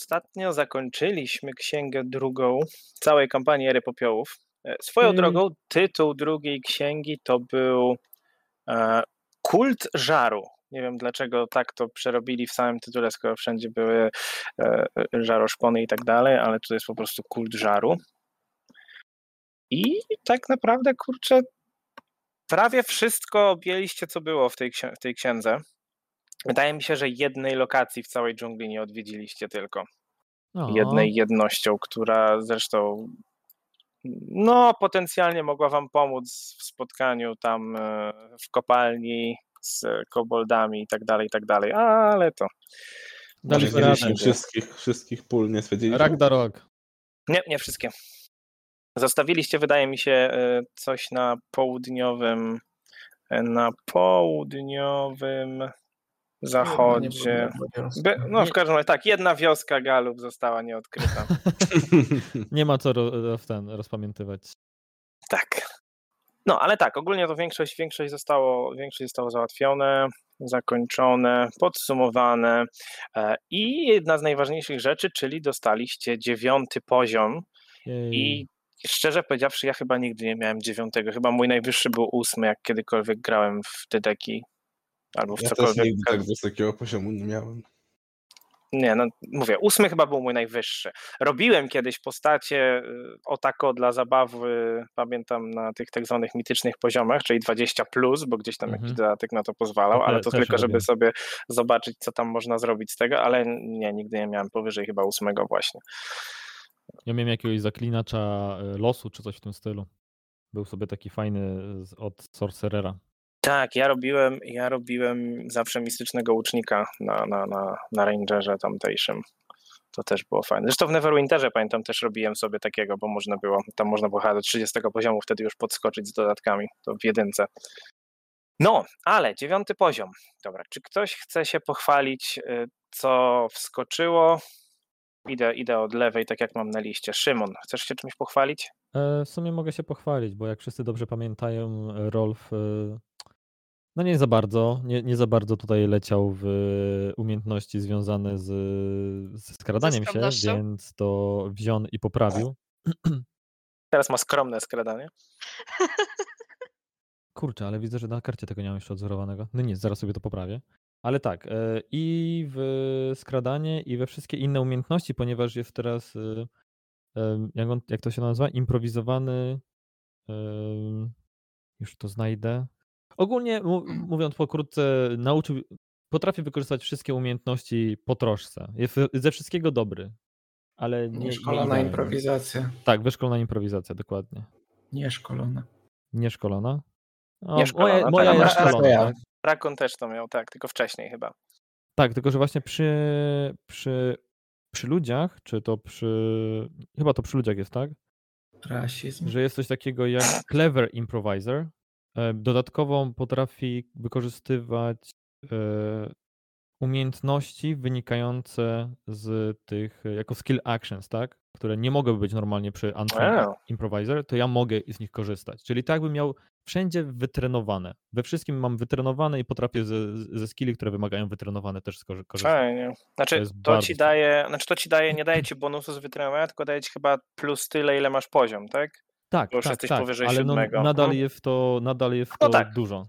Ostatnio zakończyliśmy księgę drugą całej kampanii Ery Popiołów. E, Swoją Mm. drogą, tytuł drugiej księgi to był e, Kult Żaru. Nie wiem dlaczego tak to przerobili w samym tytule, skoro wszędzie były e, żaroszpony i tak dalej, ale to jest po prostu Kult Żaru. I tak naprawdę, kurczę, prawie wszystko objęliście, co było w tej, w tej księdze. Wydaje mi się, że jednej lokacji w całej dżungli nie odwiedziliście tylko. O, Jednej jednością, która zresztą no potencjalnie mogła wam pomóc w spotkaniu tam e, w kopalni z koboldami i tak dalej, i tak dalej, ale to Daliśmy radę. Wszystkich, wszystkich pól nie stwierdziliśmy. Ragnarok. nie, nie wszystkie. Zostawiliście, wydaje mi się, e, coś na południowym e, na południowym zachodzie. By, no w każdym razie tak, jedna wioska Galów została nieodkryta. Nie ma co ro, w ten rozpamiętywać. Tak. No, ale tak, ogólnie to większość, większość, zostało, większość zostało załatwione, zakończone, podsumowane. E, I jedna z najważniejszych rzeczy, czyli dostaliście dziewiąty poziom. Jej. I szczerze powiedziawszy, ja chyba nigdy nie miałem dziewiątego. Chyba mój najwyższy był ósmy, jak kiedykolwiek grałem w te deki. Albo w Ja też cokolwiek. nigdy tak wysokiego poziomu nie miałem. Nie, no mówię, ósmy chyba był mój najwyższy. Robiłem kiedyś postacie y, o tako dla zabawy, pamiętam na tych tak zwanych mitycznych poziomach, czyli 20 plus, bo gdzieś tam Mhm. jakiś dodatek na to pozwalał, ale to też tylko, żeby sobie zobaczyć, co tam można zrobić z tego, ale nie, nigdy nie miałem powyżej chyba ósmego właśnie. Ja miałem jakiegoś zaklinacza y, losu czy coś w tym stylu. Był sobie taki fajny z, od Sorcerera. Tak, ja robiłem, ja robiłem zawsze mistycznego łucznika na, na, na, na rangerze tamtejszym. To też było fajne. Zresztą w Neverwinterze pamiętam też robiłem sobie takiego, bo można było, tam można było chyba do 30 poziomu wtedy już podskoczyć z dodatkami, to w jedynce. No, ale dziewiąty poziom. Dobra, czy ktoś chce się pochwalić, y, co wskoczyło? Idę, idę od lewej, tak jak mam na liście. Szymon, chcesz się czymś pochwalić? E, w sumie mogę się pochwalić, bo jak wszyscy dobrze pamiętają, Rolf e, no nie za bardzo, nie, nie za bardzo tutaj leciał w umiejętności związane z, z skradaniem się, więc to wziął i poprawił. Teraz ma skromne skradanie. Kurczę, ale widzę, że na karcie tego nie mam jeszcze odzorowanego. No nic, zaraz sobie to poprawię. Ale tak, e, i w skradanie, i we wszystkie inne umiejętności, ponieważ jest teraz, e, em, jak, on, jak to się nazywa, improwizowany, już to znajdę. Ogólnie mu- mówiąc pokrótce, nauczył, potrafię wykorzystać wszystkie umiejętności po troszce. Jest ze wszystkiego dobry, ale nie, nie Nieszkolona idealny. improwizacja. Tak, wyszkolona improwizacja, dokładnie. Nieszkolona. Nieszkolona? O, Nieszkolona, moja tak, moja dobra, jest szkolona, ja. Rakon też to miał, tak, tylko wcześniej chyba. Tak, tylko że właśnie przy, przy, przy ludziach, czy to przy. Chyba to przy ludziach jest, tak? Rasizm. Że jest coś takiego jak Clever Improviser. E, Dodatkowo potrafi wykorzystywać e, umiejętności wynikające z tych, e, jako skill actions, tak? Które nie mogłyby być normalnie przy Untrained Wow. Improviser, to ja mogę z nich korzystać. Czyli tak bym miał wszędzie wytrenowane. We wszystkim mam wytrenowane i potrafię ze, ze skilli, które wymagają wytrenowane też skorzy- korzystać. Fajnie. Znaczy, to, bardzo ci daje, znaczy to ci daje, nie daje ci bonusu z wytrenowania, tylko daje ci chyba plus tyle, ile masz poziom, tak? Tak, Bo już tak, jesteś tak, powyżej ale no, siódmego. nadal Mhm. jest to, nadal jest No to tak. dużo.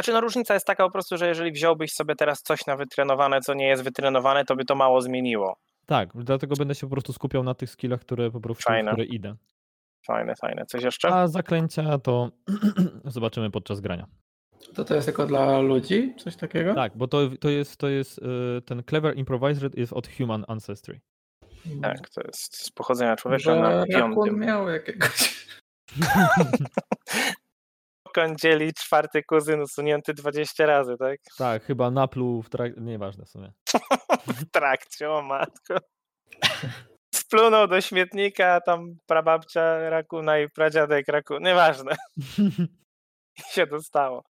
Znaczy, no różnica jest taka po prostu, że jeżeli wziąłbyś sobie teraz coś na wytrenowane, co nie jest wytrenowane, to by to mało zmieniło. Tak, dlatego będę się po prostu skupiał na tych skillach, które po prostu, Fajne. które idę. Fajne, fajne. Coś jeszcze? A zaklęcia to zobaczymy podczas grania. To to jest tylko dla ludzi? Coś takiego? Tak, bo to, to jest, to jest y, ten Clever Improviser jest od Human Ancestry. Tak, to jest z pochodzenia człowieka na Rakun piątym. miał jakiegoś... Kądzieli czwarty kuzyn usunięty 20 razy, tak? Tak, chyba napluł w trakcie, nieważne w sumie. W trakcie, o matko. Splunął do śmietnika, a tam prababcia rakuna i pradziadek rakuna, nieważne. I się dostało.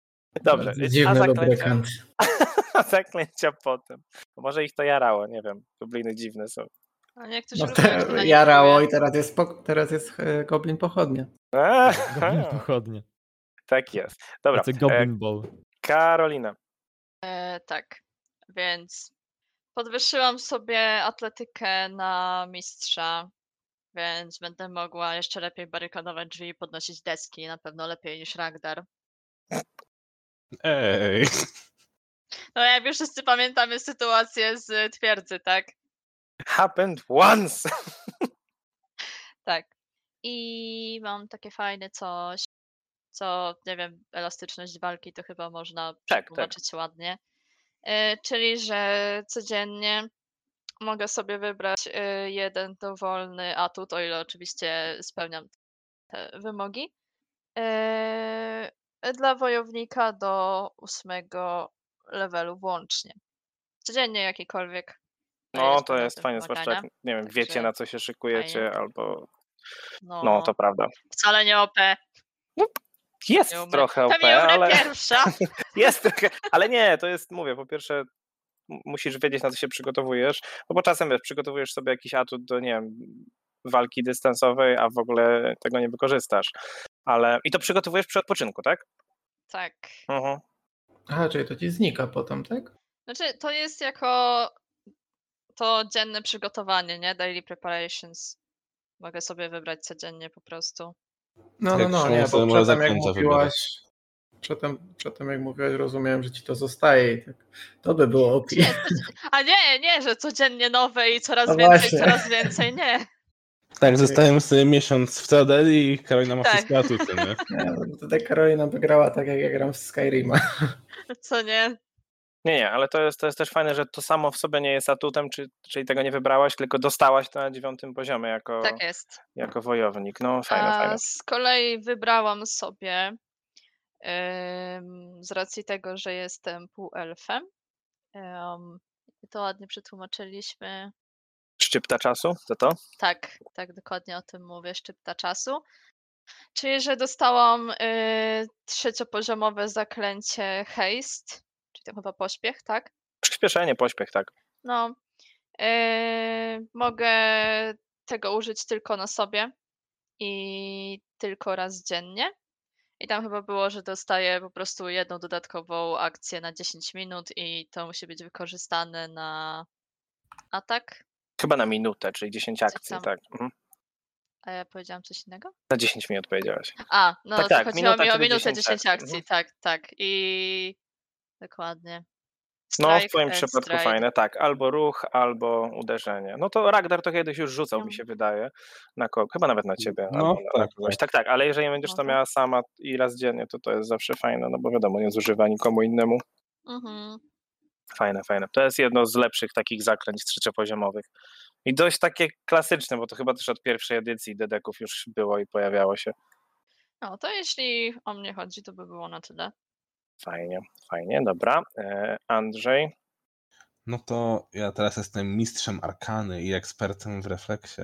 Dobrze, a Dziwny zaklęcia, a zaklęcia potem. Może ich to jarało, nie wiem. Gobliny dziwne są. A niektórzy No te, jarało i teraz jest, teraz jest e, Goblin Pochodnia. A, Goblin pochodnie. tak jest. Dobra, Tacy e, Goblin Ball. Karolina. E, tak, więc Podwyższyłam sobie atletykę na mistrza, więc będę mogła jeszcze lepiej barykadować drzwi i podnosić deski. Na pewno lepiej niż Ragdar. Ej. No jak już wszyscy pamiętamy sytuację z twierdzy, tak? Happened once! Tak. I mam takie fajne coś, co, nie wiem, elastyczność walki to chyba można tak. przetłumaczyć ładnie. Y, czyli, że codziennie mogę sobie wybrać y, jeden dowolny atut, o ile oczywiście spełniam te wymogi. y, Dla wojownika do ósmego levelu włącznie. Codziennie jakikolwiek. Ile No to jest fajne, zwłaszcza jak, nie wiem, Także wiecie na co się szykujecie, fajnie. albo... No, No, to prawda. wcale nie OP. Jest Nie umrę. trochę OP, Pewnie umrę ale... pierwsza. Jest trochę, ale nie, to jest, mówię, po pierwsze m- musisz wiedzieć, na co się przygotowujesz, no bo czasem wiesz, przygotowujesz sobie jakiś atut do, nie wiem, walki dystansowej, a w ogóle tego nie wykorzystasz. Ale i to przygotowujesz przy odpoczynku, tak? Tak. Mhm. Aha, czyli to ci znika potem, tak? Znaczy, to jest jako to dzienne przygotowanie, nie? Daily preparations. Mogę sobie wybrać codziennie po prostu. No, no, no, nie, bo przedtem jak mówiłaś, przedtem, przedtem jak mówiłaś, rozumiałem, że ci to zostaje i tak, to by było OP. Nie, A nie, nie, że codziennie nowe i coraz No więcej, właśnie. coraz więcej, nie. Tak, zostajemy sobie miesiąc w Citadeli i Karolina ma Tak. wszystkie atuty, nie? No, tutaj Karolina by grała tak, jak ja gram w Skyrima. Co nie? Nie, nie, ale to jest, to jest też fajne, że to samo w sobie nie jest atutem, czy, czyli tego nie wybrałaś, tylko dostałaś to na dziewiątym poziomie jako, Tak jest. jako wojownik. No fajne, A fajne. z kolei wybrałam sobie ym, z racji tego, że jestem półelfem. Um, to ładnie przetłumaczyliśmy. Szczypta czasu, to to? Tak, tak, dokładnie o tym mówię, szczypta czasu. Czyli, że dostałam y, trzeciopoziomowe zaklęcie haste, czyli to chyba pośpiech, tak? Przyspieszenie, pośpiech, tak. No, y, mogę tego użyć tylko na sobie i tylko raz dziennie. I tam chyba było, że dostaję po prostu jedną dodatkową akcję na 10 minut i to musi być wykorzystane na atak. Chyba na minutę, czyli 10 akcji, tak. Mhm. A ja powiedziałam coś innego? Na 10 minut powiedziałaś. A, no Tak, tak, chodziło minuta, mi o minutę 10 10 akcji, akcji, mhm. tak, tak. I dokładnie. No, w Strike twoim and przypadku strike. fajne, tak. Albo ruch, albo uderzenie. No to Ragnar to kiedyś już rzucał, mi się wydaje, na kogo, chyba nawet na ciebie. No, albo na, tak, kogoś. tak, tak, ale jeżeli będziesz to miała sama i raz dziennie, to to jest zawsze fajne, no bo wiadomo, nie zużywa nikomu innemu. Mhm. Fajne, fajne. To jest jedno z lepszych takich zaklęć trzeciopoziomowych. I dość takie klasyczne, bo to chyba też od pierwszej edycji Dedeków już było i pojawiało się. No to jeśli o mnie chodzi, to by było na tyle. Fajnie, fajnie, dobra. E, Andrzej, No to ja teraz jestem mistrzem arkany i ekspertem w refleksie.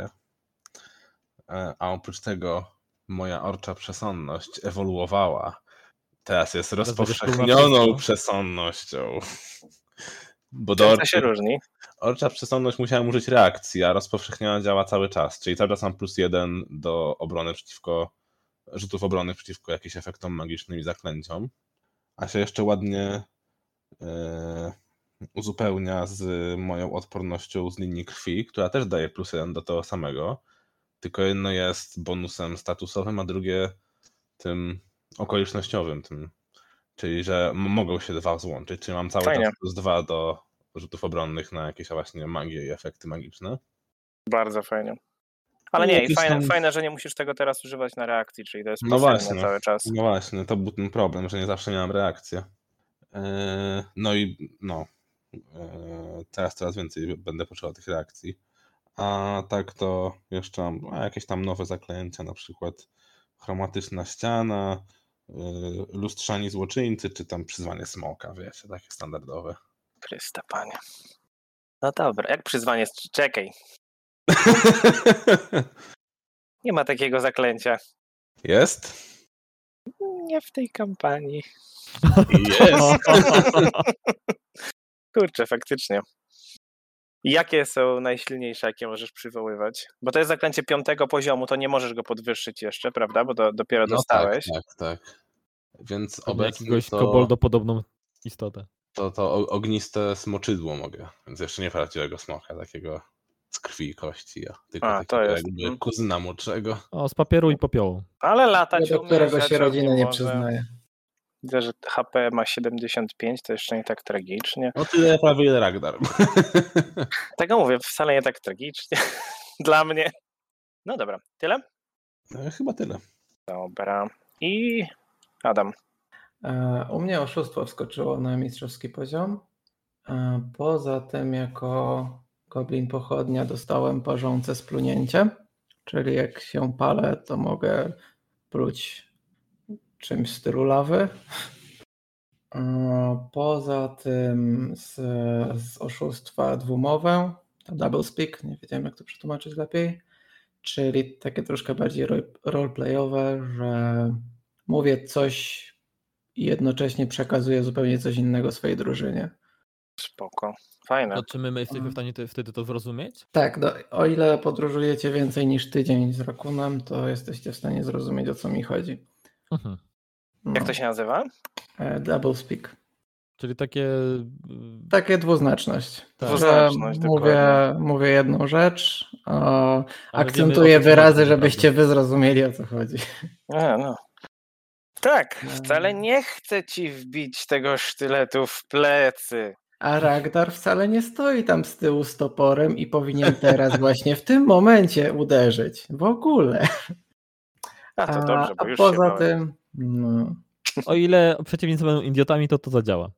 E, A oprócz tego moja orcza przesądność ewoluowała. Teraz jest rozpowszechnioną wszystko. przesądnością. Bo do to się orczy, różni? orcza przesądność musiałem użyć reakcji, a rozpowszechniona działa cały czas. Czyli cały czas mam plus jeden do obrony przeciwko, rzutów obrony przeciwko jakimś efektom magicznym i zaklęciom. A się jeszcze ładnie e, uzupełnia z moją odpornością z linii krwi, która też daje plus jeden do tego samego. Tylko jedno jest bonusem statusowym, a drugie tym okolicznościowym. Tym, czyli, że mogą się dwa złączyć. Czyli mam cały Fajnie. czas plus dwa do rzutów obronnych na jakieś właśnie magie i efekty magiczne. Bardzo fajnie. Ale nie, i fajne, tam- fajne, że nie musisz tego teraz używać na reakcji, czyli to jest No właśnie. cały czas. No właśnie, to był ten problem, że nie zawsze miałem reakcję. Eee, No i no, eee, teraz coraz więcej będę potrzebował tych reakcji. A tak to jeszcze jakieś tam nowe zaklęcia, na przykład chromatyczna ściana, eee, lustrzani złoczyńcy, czy tam przyzwanie smoka, wiecie, takie standardowe. Chryste, panie. No dobra, jak przyzwanie, czekaj, nie ma takiego zaklęcia. Jest? Nie w tej kampanii. Jest! Kurczę, faktycznie. Jakie są najsilniejsze, jakie możesz przywoływać? Bo to jest zaklęcie piątego poziomu, to nie możesz go podwyższyć jeszcze, prawda? Bo do, dopiero No dostałeś. tak, tak, tak. Więc obecnie jakiegoś to... koboldopodobną istotę. To, to ogniste smoczydło mogę, więc jeszcze nie prawdziwego smoka, takiego z krwi i kości, a tylko A, to jest, jakby mm. kuzyna młodszego. O, z papieru i popiołu. Ale latać do którego się rodzina nie przyznaje. Widzę, że HP ma 75, to jeszcze nie tak tragicznie. No tyle prawie ile Ragnar. Tego mówię, wcale nie tak tragicznie dla mnie. No dobra, tyle? No, Chyba tyle. Dobra. I Adam. E, U mnie oszustwo wskoczyło na mistrzowski poziom. E, Poza tym, jako goblin pochodnia, dostałem parzące splunięcie, czyli jak się palę, to mogę pluć czymś w stylu lawy. Poza tym z, z oszustwa dwumowę, double speak, nie wiedziałem jak to przetłumaczyć lepiej, czyli takie troszkę bardziej role- roleplayowe, że mówię coś i jednocześnie przekazuję zupełnie coś innego swojej drużynie. Spoko. Fajne. To czy my, my jesteśmy w stanie te, wtedy to zrozumieć? Tak, do, o ile podróżujecie więcej niż tydzień z Rakunem, to jesteście w stanie zrozumieć o co mi chodzi. Mhm. No, Jak to się nazywa? e, Double speak. Czyli takie... y, Takie dwuznaczność. Tak. Dwuznaczność, mówię, dokładnie. mówię jedną rzecz, wiemy, o akcentuję ci wyrazy, chodzi, żebyście wy zrozumieli o co chodzi. A, no. Tak, No. wcale nie chcę ci wbić tego sztyletu w plecy. A Ragnar wcale nie stoi tam z tyłu z toporem i powinien teraz właśnie w tym momencie uderzyć. W ogóle. A to dobrze, bo a już poza tym, no, O ile przeciwnicy będą idiotami, to to zadziała.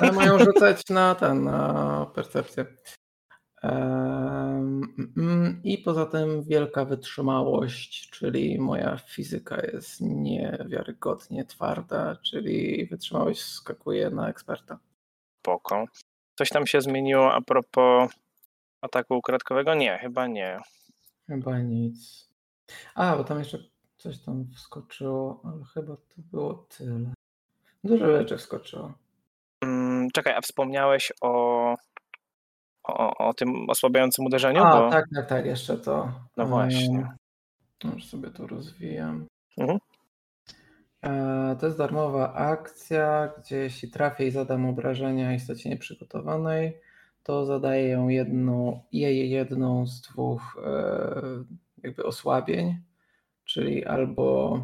ale mają rzucać na ten, na percepcję. Em, mm, I poza tym wielka wytrzymałość, czyli moja fizyka jest niewiarygodnie twarda, czyli wytrzymałość skakuje na eksperta. Spoko. Coś tam się zmieniło a propos ataku ukradkowego? Nie, chyba nie. Chyba nic. A, bo tam jeszcze coś tam wskoczyło, ale chyba to było tyle. Dużo rzeczy wskoczyło. Mm, czekaj, a wspomniałeś o, o, o tym osłabiającym uderzeniu? A, bo... tak, tak, tak, jeszcze to. No właśnie. Em, Już sobie to rozwijam. Mhm. E, To jest darmowa akcja, gdzie jeśli trafię i zadam obrażenia istocie nieprzygotowanej, to zadaję ją jedną, jej jedną z dwóch e, jakby osłabień, czyli albo,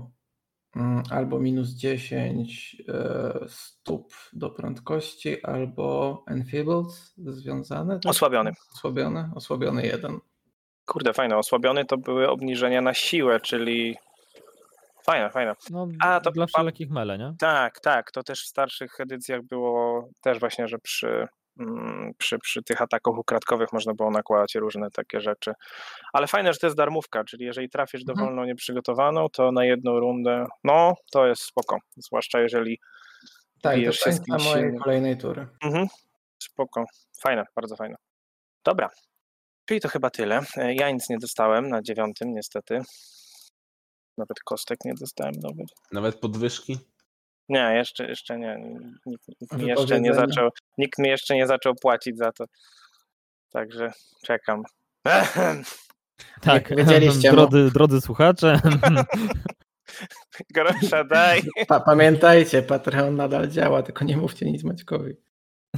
mm, albo minus 10 e, stóp do prędkości, albo enfeebled związane. tak? Osłabiony. Osłabiony, osłabiony jeden. Kurde, fajne. Osłabiony to były obniżenia na siłę, czyli fajne, fajne. No, A, to dla wszelakich mele, nie? Tak, tak. To też w starszych edycjach było też właśnie, że przy, mm, przy, przy tych atakach ukradkowych można było nakładać różne takie rzeczy. Ale fajne, że to jest darmówka, czyli jeżeli trafisz Mhm. dowolną nieprzygotowaną, to na jedną rundę, no to jest spoko. Zwłaszcza jeżeli Tak, bijesz się z końca kimś mojej kolejnej tury. Mhm. Spoko. Fajne, bardzo fajne. Dobra. Czyli to chyba tyle. Ja nic nie dostałem na dziewiątym, niestety. Nawet kostek nie dostałem nowych. Nawet podwyżki? Nie, jeszcze, jeszcze nie. Nikt, nikt mi jeszcze nie zaczął. Nikt mi jeszcze nie zaczął płacić za to. Także czekam. Tak, wiedzieliście, no. drodzy, drodzy słuchacze, Grosza daj. Pa, pamiętajcie, Patreon nadal działa, tylko nie mówcie nic Maćkowi.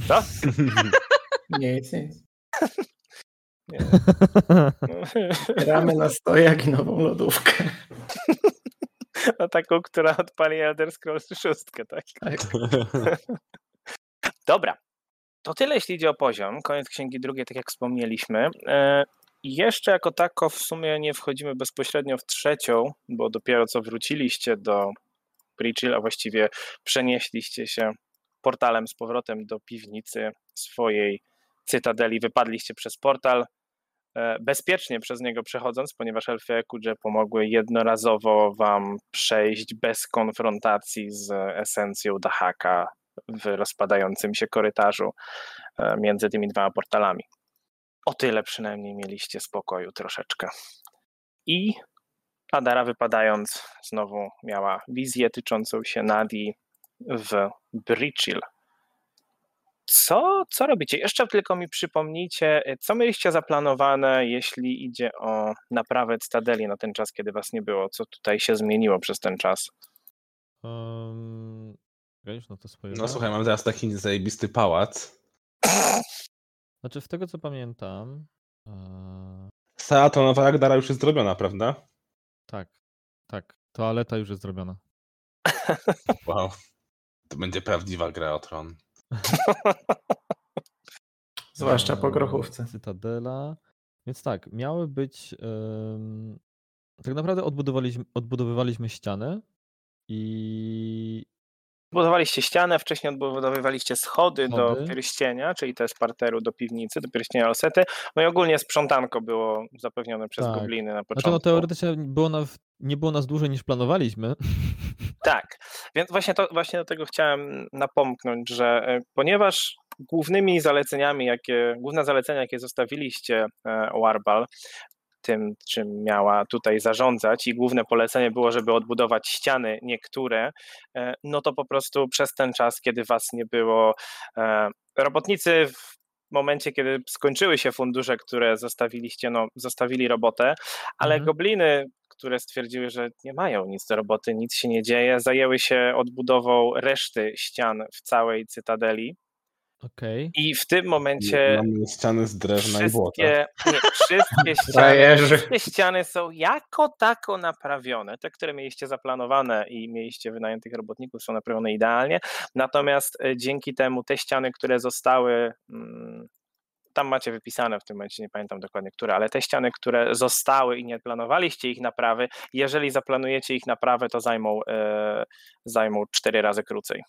Co? Nic, nic. Nie. Gramy na stojak i nową lodówkę. No taką, która odpali Elder Scrolls 6, tak? Tak. Dobra. To tyle, jeśli idzie o poziom. Koniec księgi drugiej, tak jak wspomnieliśmy. E, i jeszcze jako tako w sumie nie wchodzimy bezpośrednio w trzecią, bo dopiero co wróciliście do Breachill, a właściwie przenieśliście się portalem z powrotem do piwnicy swojej cytadeli. Wypadliście przez portal, bezpiecznie przez niego przechodząc, ponieważ elfy Ekudże pomogły jednorazowo wam przejść bez konfrontacji z esencją Dahaka w rozpadającym się korytarzu e, między tymi dwoma portalami. O tyle przynajmniej mieliście spokoju troszeczkę. I Adara wypadając znowu miała wizję tyczącą się Nadi w Breachill. Co, co robicie? Jeszcze tylko mi przypomnijcie, co mieliście zaplanowane, jeśli idzie o naprawę Cytadeli na ten czas, kiedy was nie było? Co tutaj się zmieniło przez ten czas? Wiesz, no to swoje. No słuchaj, mam teraz taki zajebisty pałac. Znaczy, z tego co pamiętam. e, Sala tonowa Ragdara już jest zrobiona, prawda? tak, tak. Toaleta już jest zrobiona. Wow. To będzie prawdziwa gra o tron. Zwłaszcza po grochówce. Cytadela. Więc tak, miały być. tak naprawdę odbudowaliśmy, odbudowywaliśmy ścianę i Budowaliście ścianę, wcześniej odbudowywaliście schody, do Schody. pierścienia, czyli też parteru do piwnicy, do pierścienia Olsety. No i ogólnie sprzątanko było zapewnione przez Tak. gobliny na Znaczy, początku. no teoretycznie było nas, nie było nas dłużej niż planowaliśmy. Tak, więc właśnie, to, właśnie do tego chciałem napomknąć, że e, ponieważ głównymi zaleceniami, jakie, główne zalecenia, jakie zostawiliście e, Warbal, tym, czym miała tutaj zarządzać i główne polecenie było, żeby odbudować ściany niektóre, e, no to po prostu przez ten czas, kiedy was nie było, e, robotnicy w momencie, kiedy skończyły się fundusze, które zostawiliście, no zostawili robotę, ale Mhm. gobliny, które stwierdziły, że nie mają nic do roboty, nic się nie dzieje, zajęły się odbudową reszty ścian w całej cytadeli Okej. i w tym momencie Mamy ściany z drewna i błota. wszystkie, nie, wszystkie ściany. Wszystkie ściany są jako tako naprawione. Te, które mieliście zaplanowane i mieliście wynajętych robotników, są naprawione idealnie. Natomiast e, dzięki temu te ściany, które zostały. mm, Tam macie wypisane w tym momencie, nie pamiętam dokładnie które, ale te ściany, które zostały i nie planowaliście ich naprawy, jeżeli zaplanujecie ich naprawę, to zajmą, e, zajmą cztery razy krócej.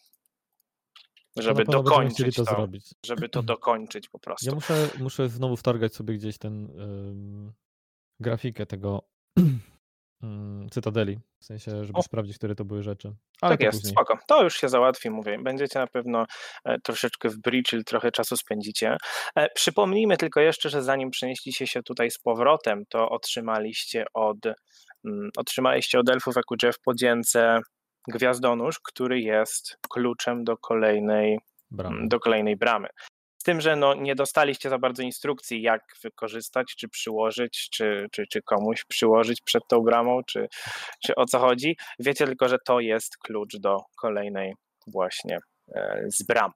To Żeby będziemy dokończyć to, to, zrobić. żeby to dokończyć po prostu. Ja muszę, muszę znowu wtargać sobie gdzieś ten grafikę tego ym, Cytadeli. W sensie, żeby O. sprawdzić, które to były rzeczy. Ale tak jest, później. spoko. To już się załatwi, mówię. Będziecie na pewno e, troszeczkę w bridge, czyli trochę czasu spędzicie. E, Przypomnijmy tylko jeszcze, że zanim przenieśliście się tutaj z powrotem, to otrzymaliście od, mm, otrzymaliście od elfów Ekudzie w podzięce gwiazdonusz, który jest kluczem do kolejnej Bramy. do kolejnej bramy. Z tym, że no, nie dostaliście za bardzo instrukcji, jak wykorzystać, czy przyłożyć, czy, czy, czy komuś przyłożyć przed tą bramą, czy, czy o co chodzi. Wiecie tylko, że to jest klucz do kolejnej właśnie e, z bram.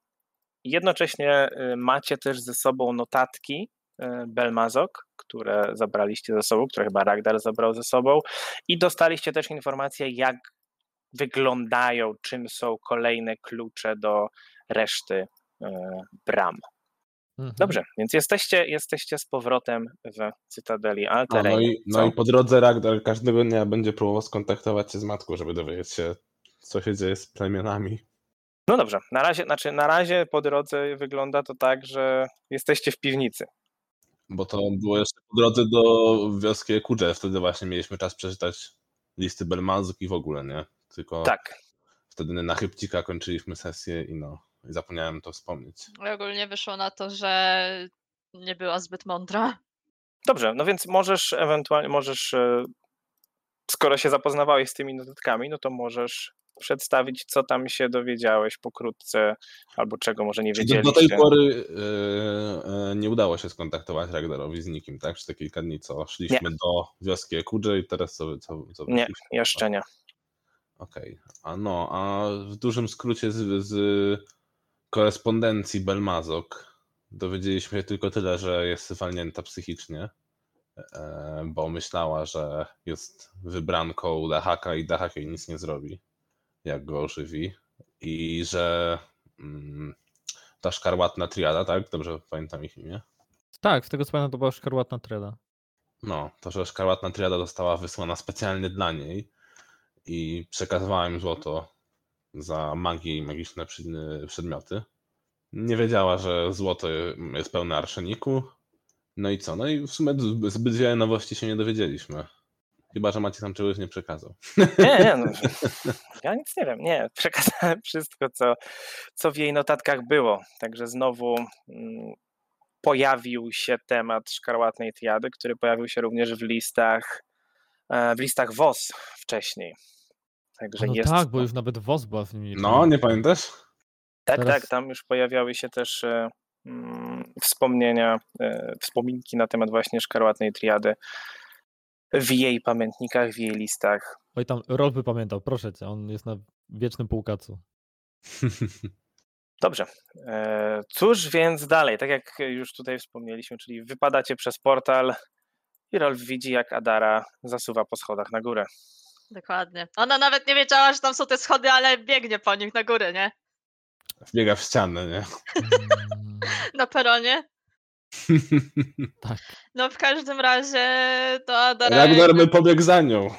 Jednocześnie e, macie też ze sobą notatki e, Belmazok, które zabraliście ze sobą, które chyba Ragdar zabrał ze sobą i dostaliście też informację, jak wyglądają, czym są kolejne klucze do reszty e, bram. Mhm. Dobrze, więc jesteście, jesteście z powrotem w Cytadeli A, no, Alterei. i, no i po drodze Ragdar każdego dnia będzie próbował skontaktować się z matką, żeby dowiedzieć się, co się dzieje z plemionami. No dobrze, na razie, znaczy na razie po drodze wygląda to tak, że jesteście w piwnicy. Bo to było jeszcze po drodze do wioski Kudże. Wtedy właśnie mieliśmy czas przeczytać listy Belmazuk i w ogóle, nie? Tylko Tak. wtedy na chybcika kończyliśmy sesję i no, i zapomniałem to wspomnieć. I ogólnie wyszło na to, że nie była zbyt mądra. Dobrze, no więc możesz ewentualnie, możesz, e, skoro się zapoznawałeś z tymi notatkami, no to możesz przedstawić, co tam się dowiedziałeś pokrótce, albo czego może nie wiedzieliście. do tej pory e, nie udało się skontaktować Ragdarowi z nikim, tak? Przez te kilka dni, co szliśmy do wioski Kudże i teraz co, co, co Nie, jeszcze nie. Okej. A no, a w dużym skrócie z, z korespondencji Belmazok dowiedzieliśmy się tylko tyle, że jest walnięta psychicznie, e, bo myślała, że jest wybranką Dahaka i Dahak jej nic nie zrobi, jak go ożywi. I że mm, ta szkarłatna triada, tak? Dobrze pamiętam ich imię? Tak, z tego co pamiętam, to była szkarłatna treda. No, to, że szkarłatna triada została wysłana specjalnie dla niej i przekazywała im złoto za magię i magiczne przedmioty. Nie wiedziała, że złoto jest pełne arszeniku. No i co? No i w sumie zbyt wiele nowości się nie dowiedzieliśmy. Chyba, że macie tam czegoś nie przekazał. Nie, nie, no. Ja nic nie wiem, nie. Przekazałem wszystko, co, co w jej notatkach było. Także znowu mm, pojawił się temat szkarłatnej triady, który pojawił się również w listach e, w listach WOS wcześniej. Także no jest tak, bo to. już nawet WOS była w nim. No, nie pamiętasz? Tak, teraz- tak, tam już pojawiały się też e, mm, wspomnienia, e, wspominki na temat właśnie szkarłatnej triady w jej pamiętnikach, w jej listach. Oj tam, Rolf by pamiętał, proszę cię, on jest na wiecznym półkacu. Dobrze. E, Cóż więc dalej? Tak jak już tutaj wspomnieliśmy, czyli wypadacie przez portal i Rolf widzi, jak Adara zasuwa po schodach na górę. Dokładnie. Ona nawet nie wiedziała, że tam są te schody, ale biegnie po nich na górę, nie? Wbiega w ścianę, nie? Mm, Na peronie. tak. No w każdym razie to Adara... Ragnar by pobiegł za nią.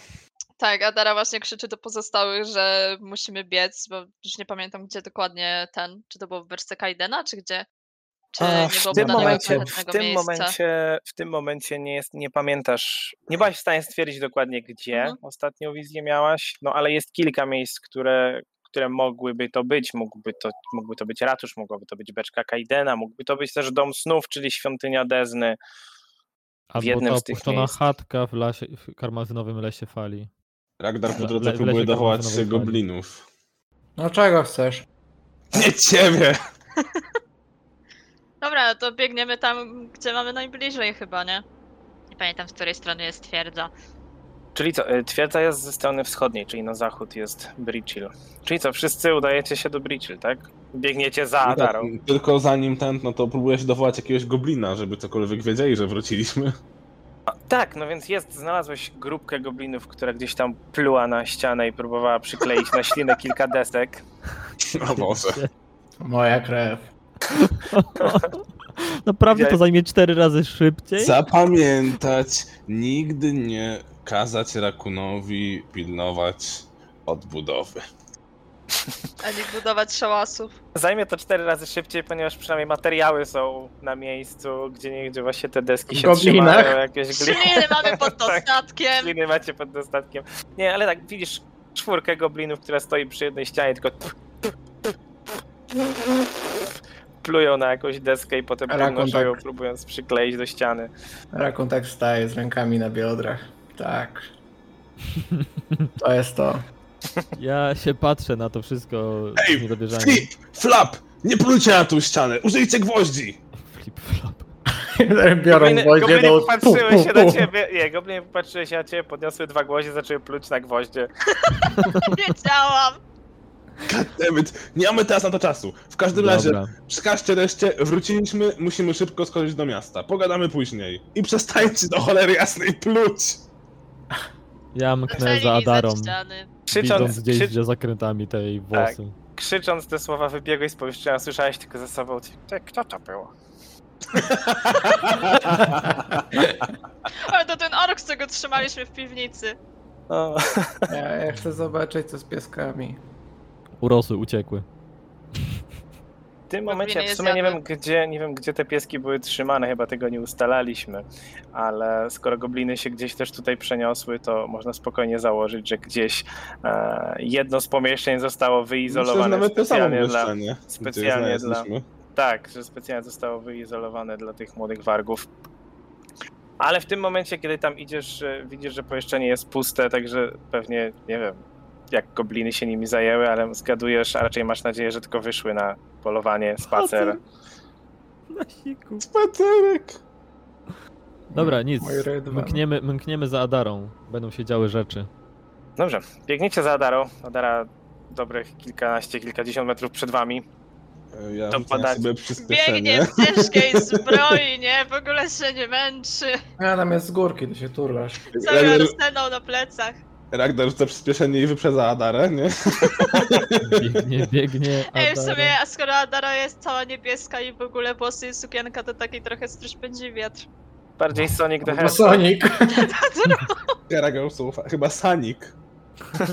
Tak, Adara właśnie krzyczy do pozostałych, że musimy biec, bo już nie pamiętam gdzie dokładnie ten, czy to było w wersce Kaidena, czy gdzie? Czy w tym momencie, w tym miejsca? momencie, w tym momencie nie, jest, nie pamiętasz, nie byłaś w stanie stwierdzić dokładnie, gdzie Mhm. ostatnią wizję miałaś, no ale jest kilka miejsc, które, które mogłyby to być. Mógłby to, mógłby to być ratusz, mogłaby to być beczka Kaidena, mógłby to być też dom snów, czyli świątynia Dezny. Albo jednym ta z tych opuszczona miejsc. chatka w, lasie, w karmazynowym lesie fali. Ragnar po drodze le- w próbuje dowołać goblinów. No czego chcesz? Nie ciebie! Dobra, to biegniemy tam, gdzie mamy najbliżej chyba, nie? Nie pamiętam, z której strony jest twierdza. Czyli co, y, twierdza jest ze strony wschodniej, czyli na zachód jest Bridchill. Czyli co, wszyscy udajecie się do Bridchill, tak? Biegniecie za Adarą. Tylko zanim ten, no to próbuje się dowołać jakiegoś goblina, żeby cokolwiek wiedzieli, że wróciliśmy. A, Tak, no więc jest, znalazłeś grupkę goblinów, która gdzieś tam pluła na ścianę i próbowała przykleić na ślinę kilka desek. O Boże. Moja krew. Naprawdę to Widziałeś- zajmie cztery razy szybciej? Zapamiętać, nigdy nie kazać rakunowi pilnować odbudowy. A nie budować szałasów. Zajmie to cztery razy szybciej, ponieważ przynajmniej materiały są na miejscu, gdzie nie gdzie właśnie te deski się goblinach? trzymają, jakieś gliny. Mamy pod Tak, dostatkiem. Gliny macie pod dostatkiem. Nie, ale tak, widzisz czwórkę goblinów, która stoi przy jednej ścianie, tylko plują na jakąś deskę i potem Rakun podnoszą ją, tak. próbując przykleić do ściany. Rakun tak wstaje z rękami na biodrach. Tak. To jest to. Ja się patrzę na to wszystko Ej. Flip! Flap! Nie plujcie na tą ścianę! Użyjcie gwoździ! Flip flop. Biorą Gobliny, gwoździe gobliny do... popatrzyły się na ciebie, nie, gobliny popatrzyły się na ciebie, podniosły dwa gwoździe, zaczęły pluć na gwoździe. Wiedziałam. Goddammit, nie mamy teraz na to czasu. W każdym razie, Dobra. przekażcie reszcie, wróciliśmy, musimy szybko skoczyć do miasta. Pogadamy później. I przestańcie do cholery jasnej pluć! Ja mknę Zaczęli za Adarą, ściany. widząc Krzycząc, gdzieś krzy, za zakrętami tej włosy. krzycząc te słowa wybiegłeś z pomieszczenia, słyszałeś tylko za sobą, ty, kto to było? Ale to ten ork, co go trzymaliśmy w piwnicy. No. Ja, ja chcę zobaczyć co z pieskami. Urosły, uciekły. W tym momencie w sumie nie wiem, gdzie, nie wiem, gdzie te pieski były trzymane, chyba tego nie ustalaliśmy, ale skoro gobliny się gdzieś też tutaj przeniosły, to można spokojnie założyć, że gdzieś e, jedno z pomieszczeń zostało Myślę, że wyizolowane samo specjalnie dla... specjalnie dla-. Tak, że specjalnie zostało wyizolowane dla tych młodych wargów. Ale w tym momencie, kiedy tam idziesz, e, widzisz, że pomieszczenie jest puste, także pewnie, nie wiem, jak gobliny się nimi zajęły, ale zgadujesz, a raczej masz nadzieję, że tylko wyszły na polowanie, spacer. Na siku. Spacerek! Dobra, nic. Mój rydwan. Mkniemy, mkniemy za Adarą. Będą się działy rzeczy. Dobrze, biegniecie za Adarą. Adara dobrych kilkanaście, kilkadziesiąt metrów przed wami. Ja To rzucam podać. sobie. Biegnie w ciężkiej zbroi, nie? W ogóle się nie męczy. A tam jest z górki, to się turlasz. Cały arsenał na plecach. Ragnar rzuca przyspieszenie i wyprzedza Adarę, nie? Biegnie, biegnie. Ej, w Adara. sumie, a skoro Adara jest cała niebieska i w ogóle włosy i sukienka, to taki trochę stróż pędzi wiatr. Bardziej Sonic the Hedgehog. Sonic. Ragnar słucha. Chyba Sanik.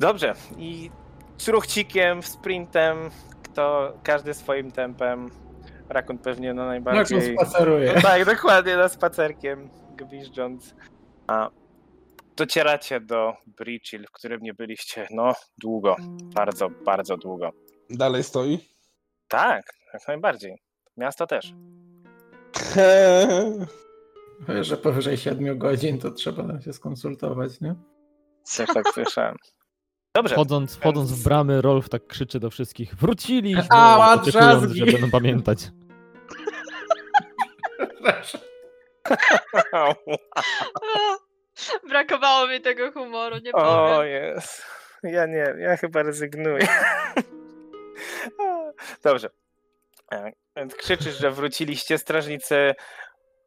Dobrze, i truchcikiem, sprintem, kto, każdy swoim tempem. Rakun pewnie na Jak najbardziej... on spaceruje. No tak, dokładnie, na spacerkiem, gwizdząc. A docieracie do Bridgehill, w którym nie byliście, no, długo. Bardzo, bardzo długo. Dalej stoi. Tak, jak najbardziej. Miasto też. Że powyżej 7 godzin to trzeba się skonsultować, nie? Też tak słyszałem. Dobrze, Wchodząc, wchodząc w bramy, Rolf tak krzyczy do wszystkich. Wróciliśmy! Ała, oczekując, że będą pamiętać. Brakowało mi tego humoru, nie o powiem. jest. Ja nie, ja chyba rezygnuję. Dobrze. E, Krzyczysz, że wróciliście. Strażnicy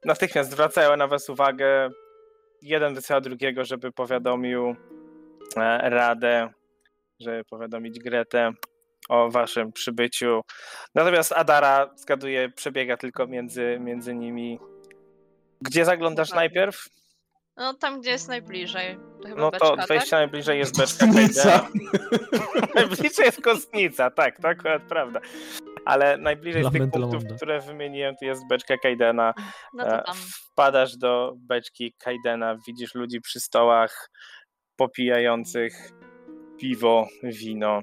natychmiast zwracają na was uwagę. Jeden wysyła drugiego, żeby powiadomił e, Radę, żeby powiadomić Gretę o waszym przybyciu. Natomiast Adara, zgaduję, przebiega tylko między, między nimi. Gdzie zaglądasz Tak. najpierw? No tam, gdzie jest najbliżej. To chyba No beczka, to tak? wejście najbliżej jest beczka Kostnica. Najbliżej jest kostnica, tak, to akurat prawda. Ale najbliżej z tych Lament punktów, Lamonda. które wymieniłem, to jest beczka Kajdena. No E, tam. Wpadasz do beczki Kajdena, widzisz ludzi przy stołach popijających piwo, wino.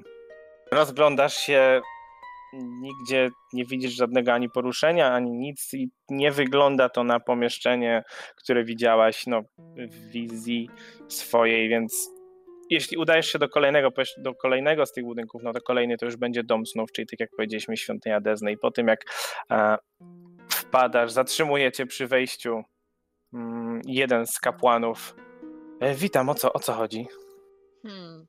Rozglądasz się, nigdzie nie widzisz żadnego ani poruszenia, ani nic i nie wygląda to na pomieszczenie, które widziałaś no, w wizji swojej, więc jeśli udajesz się do kolejnego, do kolejnego z tych budynków, no to kolejny to już będzie dom snów, czyli tak jak powiedzieliśmy, świątynia Dezny i po tym jak e, wpadasz, zatrzymujecie przy wejściu mm, jeden z kapłanów. E, witam, o co, o co chodzi? Hmm.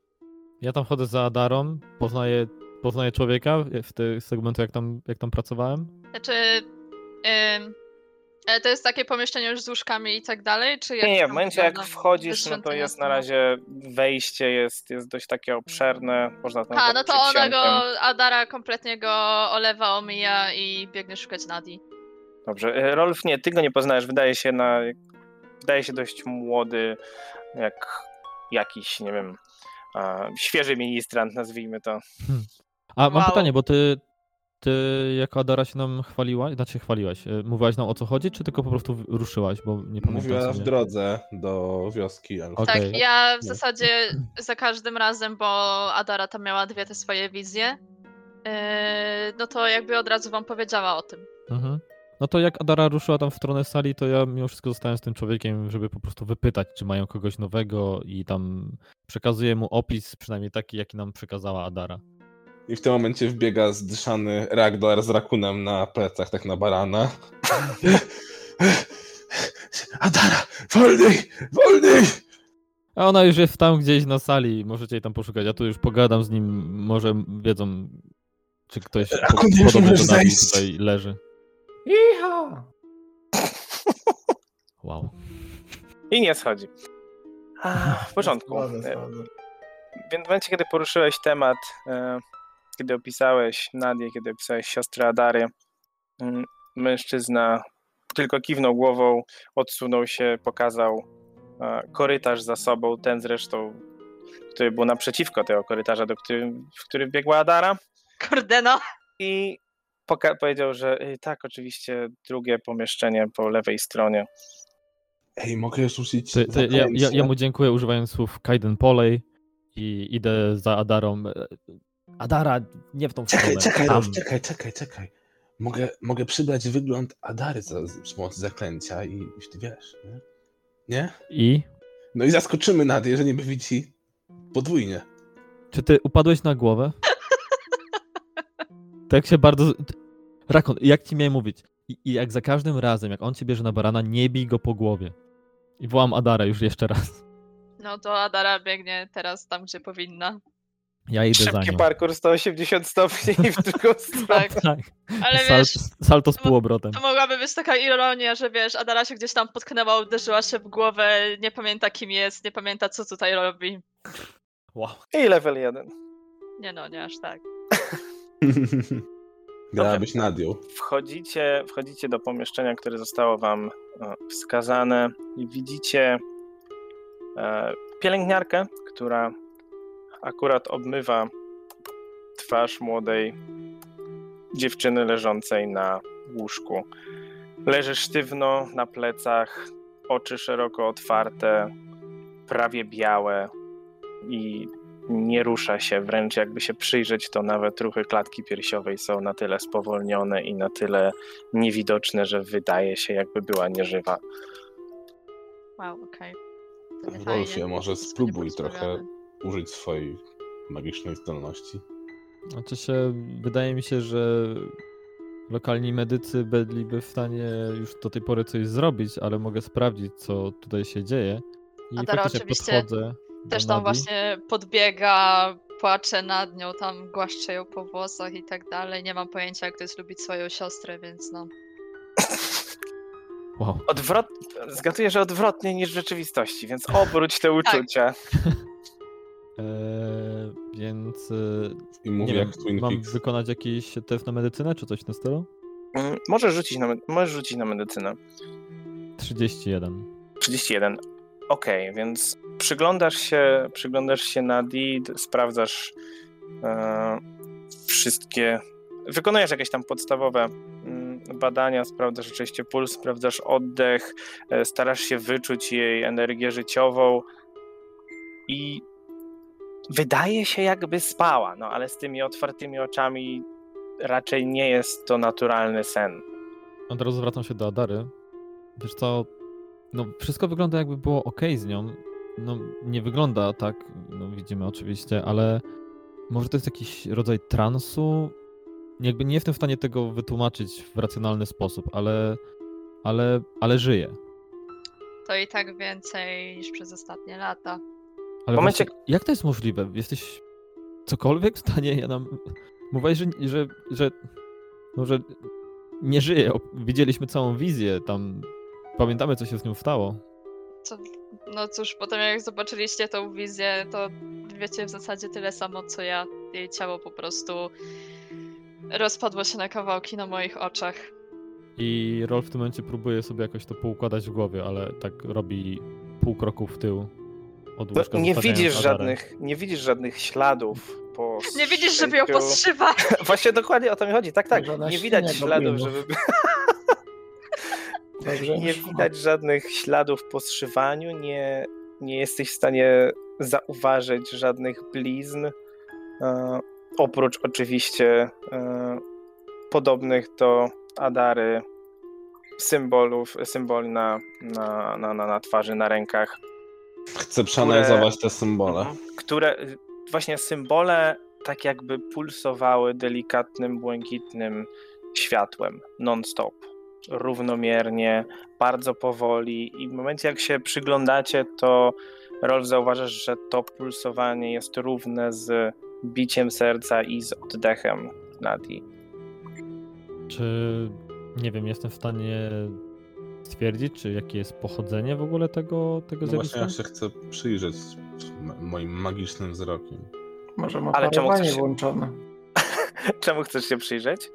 Ja tam chodzę za Adarą, poznaję, poznaję człowieka w tym segmentu, jak tam, jak tam pracowałem. Znaczy, ym, ale to jest takie pomieszczenie już z łóżkami i tak dalej, czy Nie, nie, w momencie jak wchodzisz, no to jest na razie wejście jest, jest dość takie obszerne, można tam A, no to ona go. Adara kompletnie go olewa, omija i biegnie szukać Nadi. Dobrze, e, Rolf nie, ty go nie poznajesz, wydaje się na, wydaje się dość młody, jak jakiś, nie wiem, a, świeży ministrant, nazwijmy to. A mam Wow. pytanie, bo ty, ty jako Adara się nam chwaliłaś, znaczy chwaliłaś, e, mówiłaś nam o co chodzi, czy tylko po prostu ruszyłaś, bo nie pamiętam Mówiła w drodze do wioski. Okej. Tak, ja w zasadzie za każdym razem, bo Adara tam miała dwie te swoje wizje, yy, no to jakby od razu wam powiedziała o tym. Mhm. No to jak Adara ruszyła tam w stronę sali, to ja mimo wszystko zostałem z tym człowiekiem, żeby po prostu wypytać, czy mają kogoś nowego i tam przekazuję mu opis, przynajmniej taki, jaki nam przekazała Adara. I w tym momencie wbiega zdyszany Ragdar z rakunem na plecach, tak na barana. Adara, wolniej, wolniej! A ona już jest tam gdzieś na sali, możecie jej tam poszukać. Ja tu już pogadam z nim, może wiedzą, czy ktoś po, Rakun, już podobny do zejść. tutaj leży. Iha! Wow. I nie schodzi. A, W porządku. Schodzę, E. Więc w momencie, kiedy poruszyłeś temat, e, kiedy opisałeś Nadię, kiedy opisałeś siostrę Adary, mm, mężczyzna tylko kiwnął głową, odsunął się, pokazał e, korytarz za sobą, ten zresztą, który był naprzeciwko tego korytarza, do którym, w który biegła Adara Kurde no! i poka- powiedział, że y, tak, oczywiście drugie pomieszczenie po lewej stronie. Ej, mogę rzucić To, to ja, ja, ja mu dziękuję używając słów Kaiden Polej i idę za Adarą. Adara, nie w tą Czekaj, stronę. czekaj, tam. Czekaj, czekaj, czekaj. Mogę, mogę przybrać wygląd Adary za, z pomocy zaklęcia i, i ty wiesz, nie? Nie? I? No i zaskoczymy Nadię, jeżeli mnie widzi podwójnie. Czy ty upadłeś na głowę? tak się bardzo... Rakon, jak ci miałem mówić? I, I jak za każdym razem, jak on cię bierze na barana, nie bij go po głowie. I wołam Adarę już jeszcze raz. No to Adara biegnie teraz tam, gdzie powinna. Ja idę za Szybki nią. parkour 180 stopni w drugą stronę. Tak, Tak. ale Sal, wiesz, salto z półobrotem. to mogłaby być taka ironia, że wiesz, Adara się gdzieś tam potknęła, uderzyła się w głowę, nie pamięta kim jest, nie pamięta co tutaj robi. Wow. I level 1. Nie no, nie aż tak. Grałabyś Nadią. Wchodzicie, wchodzicie do pomieszczenia, które zostało wam e, wskazane i widzicie e, pielęgniarkę, która akurat obmywa twarz młodej dziewczyny leżącej na łóżku. Leży sztywno na plecach, oczy szeroko otwarte, prawie białe i nie rusza się, wręcz jakby się przyjrzeć, to nawet ruchy klatki piersiowej są na tyle spowolnione i na tyle niewidoczne, że wydaje się, jakby była nieżywa. Wow, okej. Rolfie, fajnie. może spróbuj trochę użyć swojej magicznej zdolności. Znaczy się, wydaje mi się, że lokalni medycy byliby w stanie już do tej pory coś zrobić, ale mogę sprawdzić, co tutaj się dzieje. I Adara, faktycznie oczywiście-. Też tam Nadii. właśnie podbiega, płacze nad nią, tam głaszcze ją po włosach i tak dalej. Nie mam pojęcia, jak to jest lubić swoją siostrę, więc no. Wow. Odwrot... Zgaduję, że odwrotnie niż w rzeczywistości, więc obróć te uczucia. Eee, więc e, I nie mówi wiem, jak Twin mam Peaks. wykonać jakiś test na medycynę, czy coś w tym stylu? Mm, Możesz rzucić na, możesz rzucić na medycynę. 31. 31. Okej, więc przyglądasz się, przyglądasz się na DID, sprawdzasz e, wszystkie. Wykonujesz jakieś tam podstawowe mm, badania, sprawdzasz oczywiście puls, sprawdzasz oddech, e, starasz się wyczuć jej energię życiową i wydaje się jakby spała, no ale z tymi otwartymi oczami raczej nie jest to naturalny sen. Od razu zwracam się do Adary. Wiesz co, no wszystko wygląda jakby było ok z nią. No nie wygląda tak, no widzimy oczywiście, ale może to jest jakiś rodzaj transu? Jakby nie jestem w stanie tego wytłumaczyć w racjonalny sposób, ale, ale, ale żyje. To i tak więcej niż przez ostatnie lata. Ale W momencie- właśnie, jak to jest możliwe? Jesteś cokolwiek w stanie? Ja nam... Mówiłeś, że, że, że, no, że nie żyje. Widzieliśmy całą wizję tam. Pamiętamy, co się z nią stało. Co, no cóż, potem jak zobaczyliście tą wizję, to wiecie w zasadzie tyle samo co ja. Jej ciało po prostu rozpadło się na kawałki na moich oczach. I Rolf w tym momencie próbuje sobie jakoś to poukładać w głowie, ale tak robi pół kroku w tył od No, łóżka. nie widzisz Adarę. żadnych, nie widzisz żadnych śladów po Nie widzisz, żeby ją podszywa. Właśnie dokładnie o to mi chodzi. Tak, tak. Nie widać śladów, żeby Dobrze. nie widać żadnych śladów po zszywaniu, nie, nie jesteś w stanie zauważyć żadnych blizn. E, oprócz oczywiście e, podobnych do Adary symbolów, symboli na, na, na, na, na twarzy, na rękach. Chcę przeanalizować te symbole. Mhm. które właśnie symbole tak jakby pulsowały delikatnym, błękitnym światłem non-stop, równomiernie, bardzo powoli i w momencie jak się przyglądacie, to Rolf zauważasz, że to pulsowanie jest równe z biciem serca i z oddechem Nadii. Czy nie wiem, jestem w stanie stwierdzić, czy jakie jest pochodzenie w ogóle tego, tego No właśnie zjawiska? ja się chcę przyjrzeć moim magicznym wzrokiem. Może ma Ale czemu chcesz się- włączone. Czemu chcesz się przyjrzeć?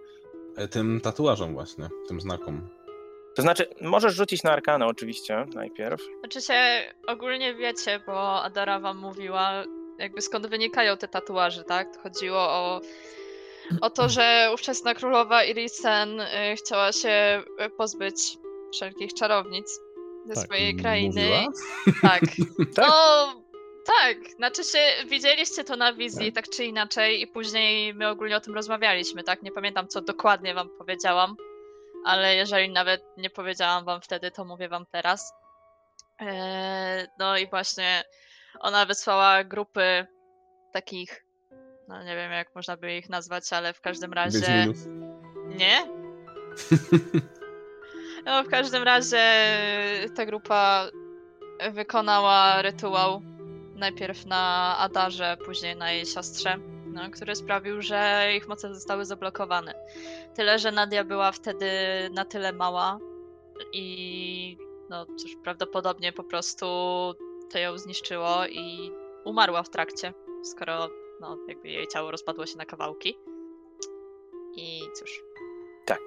E, Tym tatuażom właśnie, tym znakom. To znaczy, możesz rzucić na arkanę oczywiście najpierw. Znaczy się ogólnie wiecie, bo Adara wam mówiła, jakby skąd wynikają te tatuaże, tak? Chodziło o, o to, że ówczesna królowa Irisen y, chciała się y, pozbyć wszelkich czarownic ze Tak, swojej krainy. Mówiła? Tak. Tak? No, tak. Znaczy się, widzieliście to na wizji, tak czy inaczej, i później my ogólnie o tym rozmawialiśmy, tak? Nie pamiętam, co dokładnie wam powiedziałam, ale jeżeli nawet nie powiedziałam wam wtedy, to mówię wam teraz. Eee, no i właśnie ona wysłała grupy takich, no nie wiem jak można by ich nazwać, ale w każdym razie... Nie? No, w każdym razie ta grupa wykonała rytuał najpierw na Adarze, później na jej siostrze, no, który sprawił, że ich moce zostały zablokowane. Tyle, że Nadia była wtedy na tyle mała i no cóż, prawdopodobnie po prostu to ją zniszczyło i umarła w trakcie, skoro no, jakby jej ciało rozpadło się na kawałki. I cóż, Tak.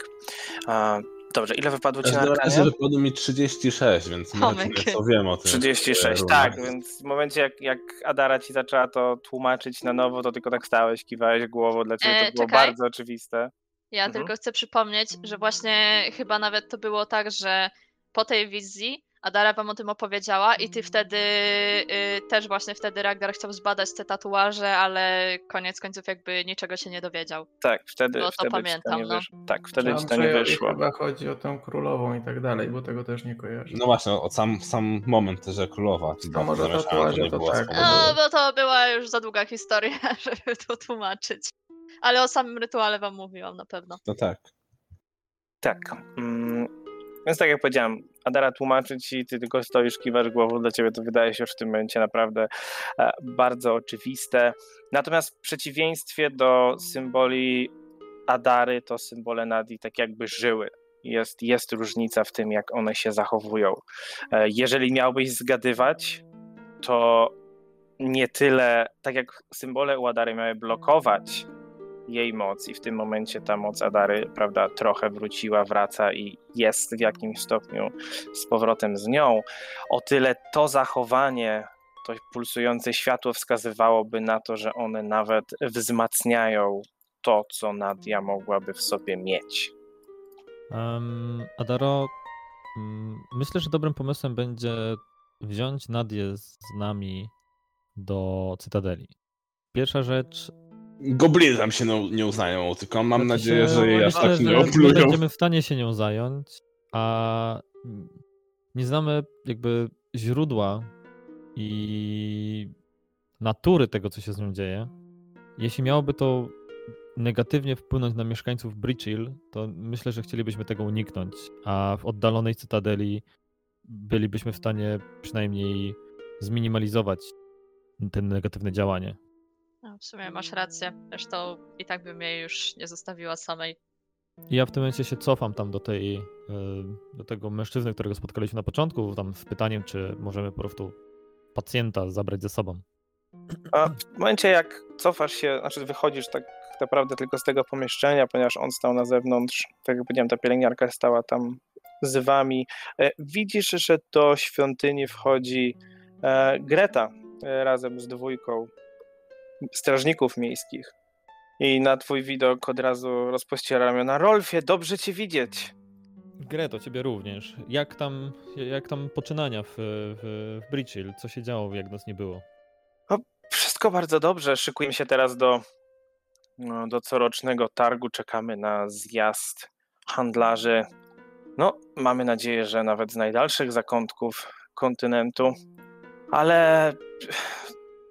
Dobrze, ile wypadło ci na razie arkanie? wypadło mi 36, więc Tomek. nieco wiem o tym. 36, e, tak, więc w momencie jak, jak Adara ci zaczęła to tłumaczyć na nowo, to tylko tak stałeś, kiwałeś głową, dla ciebie E, to było czekaj. bardzo oczywiste. Ja Mhm. tylko chcę przypomnieć, że właśnie chyba nawet to było tak, że po tej wizji Adara wam o tym opowiedziała i ty wtedy y, też właśnie wtedy Ragnar chciał zbadać te tatuaże, ale koniec końców jakby niczego się nie dowiedział. Tak, wtedy, No to wtedy ci to pamiętam, nie no. wyszło. Tak, wtedy ci to nie Andrzejowi wyszło. chyba chodzi o tę królową i tak dalej, bo tego też nie kojarzę. No właśnie, o sam, sam moment, że królowa. To może tatuaże to tak. No, bo to była już za długa historia, żeby to tłumaczyć. Ale o samym rytuale wam mówiłam na pewno. To tak. Tak. Mm, Więc tak jak powiedziałem, Adara tłumaczy ci, ty tylko stoisz, kiwasz głową, dla ciebie to wydaje się już w tym momencie naprawdę e, bardzo oczywiste. Natomiast w przeciwieństwie do symboli Adary, to symbole Nadi tak jakby żyły. Jest, jest różnica w tym, jak one się zachowują. E, jeżeli miałbyś zgadywać, to nie tyle, tak jak symbole u Adary miały blokować jej moc i w tym momencie ta moc Adary, prawda, trochę wróciła, wraca i jest w jakimś stopniu z powrotem z nią. O tyle to zachowanie, to pulsujące światło wskazywałoby na to, że one nawet wzmacniają to, co Nadia mogłaby w sobie mieć. Um, Adaro, mm, myślę, że dobrym pomysłem będzie wziąć Nadię z nami do Cytadeli. Pierwsza rzecz, Gobliny tam się no, nie uznają, tylko mam Znaczy nadzieję, że jej aż tak nie oplują. My będziemy w stanie się nią zająć, a nie znamy jakby źródła i natury tego, co się z nią dzieje. Jeśli miałoby to negatywnie wpłynąć na mieszkańców Bridgehill, to myślę, że chcielibyśmy tego uniknąć, a w oddalonej cytadeli bylibyśmy w stanie przynajmniej zminimalizować ten negatywne działanie. W sumie masz rację. Zresztą i tak bym jej już nie zostawiła samej. I ja w tym momencie się cofam tam do tej, y, do tego mężczyzny, którego spotkaliśmy na początku, tam z pytaniem, czy możemy po prostu pacjenta zabrać ze sobą. A w momencie, jak cofasz się, znaczy wychodzisz tak naprawdę tylko z tego pomieszczenia, ponieważ on stał na zewnątrz, tak jak powiedziałem, ta pielęgniarka stała tam z wami, e, widzisz, że do świątyni wchodzi e, Greta e, razem z dwójką strażników miejskich. I na twój widok od razu rozpościera ramiona. Rolfie, dobrze cię widzieć. Greto, ciebie również. Jak tam, jak tam poczynania w, w, w Bridgehill? Co się działo, jak nas nie było? Wszystko bardzo dobrze. Szykujemy się teraz do, no, do corocznego targu. Czekamy na zjazd handlarzy. No, mamy nadzieję, że nawet z najdalszych zakątków kontynentu. Ale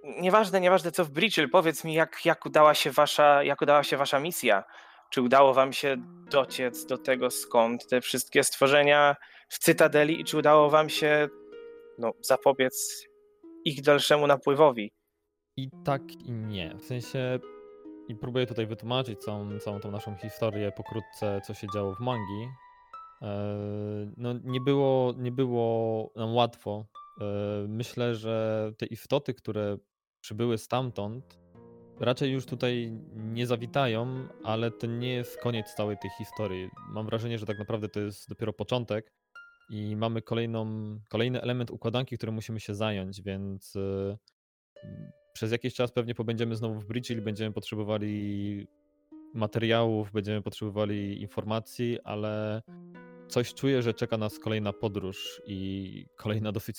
nieważne, nieważne co w Bridgehill, powiedz mi, jak, jak, udała się wasza, jak udała się wasza misja? Czy udało wam się dociec do tego, skąd te wszystkie stworzenia w Cytadeli i czy udało wam się no, zapobiec ich dalszemu napływowi? I tak i nie. W sensie i próbuję tutaj wytłumaczyć całą, całą tą naszą historię pokrótce, co się działo w mangi. Eee, No nie było, nie było nam łatwo. Eee, Myślę, że te istoty, które przybyły stamtąd, raczej już tutaj nie zawitają, ale to nie jest koniec całej tej historii. Mam wrażenie, że tak naprawdę to jest dopiero początek i mamy kolejną, kolejny element układanki, którym musimy się zająć, więc e, przez jakiś czas pewnie pobędziemy znowu w Bridgehill, będziemy potrzebowali materiałów, będziemy potrzebowali informacji, ale coś czuję, że czeka nas kolejna podróż i kolejna dosyć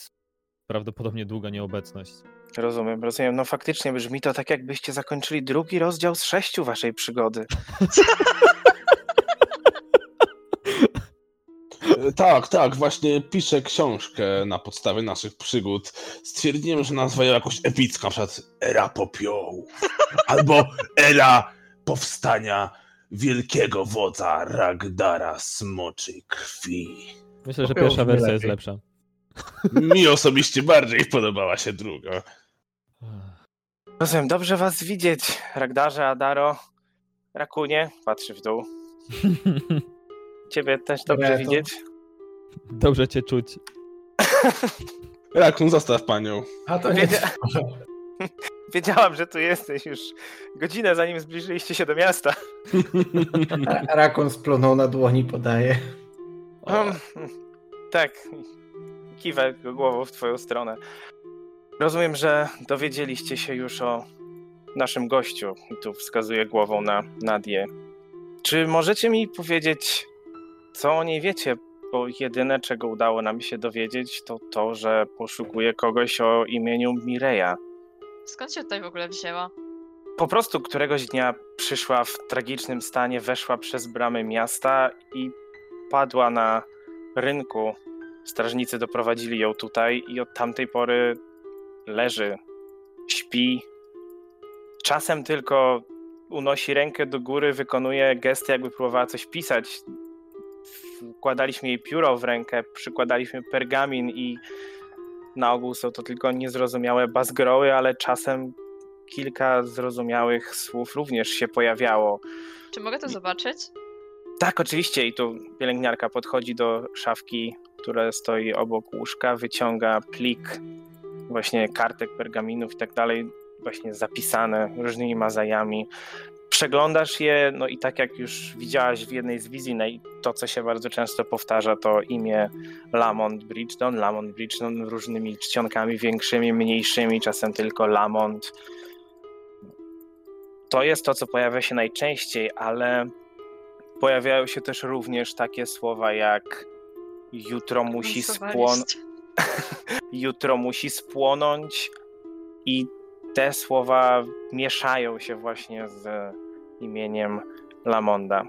prawdopodobnie długa nieobecność. Rozumiem, rozumiem. No faktycznie brzmi to tak, jakbyście zakończyli drugi rozdział z sześciu waszej przygody. Tak, tak, właśnie piszę książkę na podstawie naszych przygód. Stwierdziłem, że nazwę ją jakoś epicką, na przykład Era Popiołu, albo Era Powstania Wielkiego Wodza Ragdara Smoczej Krwi. Myślę, że Popioł pierwsza wersja jest lepsza. Mi osobiście bardziej podobała się druga. Rozumiem, dobrze was widzieć, Ragdarze, Adaro, Rakunie, patrzy w dół. Ciebie też dobrze Reto. widzieć. Dobrze cię czuć. Rakun, zostaw panią. A to nie Wiedzia- Wiedziałam, że tu jesteś już godzinę zanim zbliżyliście się do miasta. Ra- Rakon splunął na dłoni, podaje. Um, tak, kiwę głową w twoją stronę. Rozumiem, że dowiedzieliście się już o naszym gościu. I tu wskazuję głową na Nadię. Czy możecie mi powiedzieć, co o niej wiecie? Bo jedyne, czego udało nam się dowiedzieć, to to, że poszukuje kogoś o imieniu Mireja. Skąd się tutaj w ogóle wzięła? Po prostu któregoś dnia przyszła w tragicznym stanie, weszła przez bramy miasta i padła na rynku. Strażnicy doprowadzili ją tutaj i od tamtej pory leży, śpi. Czasem tylko unosi rękę do góry, wykonuje gesty, jakby próbowała coś pisać. wkładaliśmy jej pióro w rękę, przykładaliśmy pergamin i na ogół są to tylko niezrozumiałe bazgroły, ale czasem kilka zrozumiałych słów również się pojawiało. Czy mogę to zobaczyć? Tak, oczywiście. I tu pielęgniarka podchodzi do szafki, która stoi obok łóżka, wyciąga plik właśnie kartek, pergaminów i tak dalej, właśnie zapisane różnymi mazajami. Przeglądasz je, no i tak jak już widziałaś w jednej z wizji, naj- to co się bardzo często powtarza, to imię Lamont Bridgeton, Lamont Bridgeton różnymi czcionkami większymi, mniejszymi, czasem tylko Lamont. To jest to, co pojawia się najczęściej, ale pojawiają się też również takie słowa jak jutro musi spłon Głosowaliście. jutro musi spłonąć i te słowa mieszają się właśnie z imieniem Lamonda.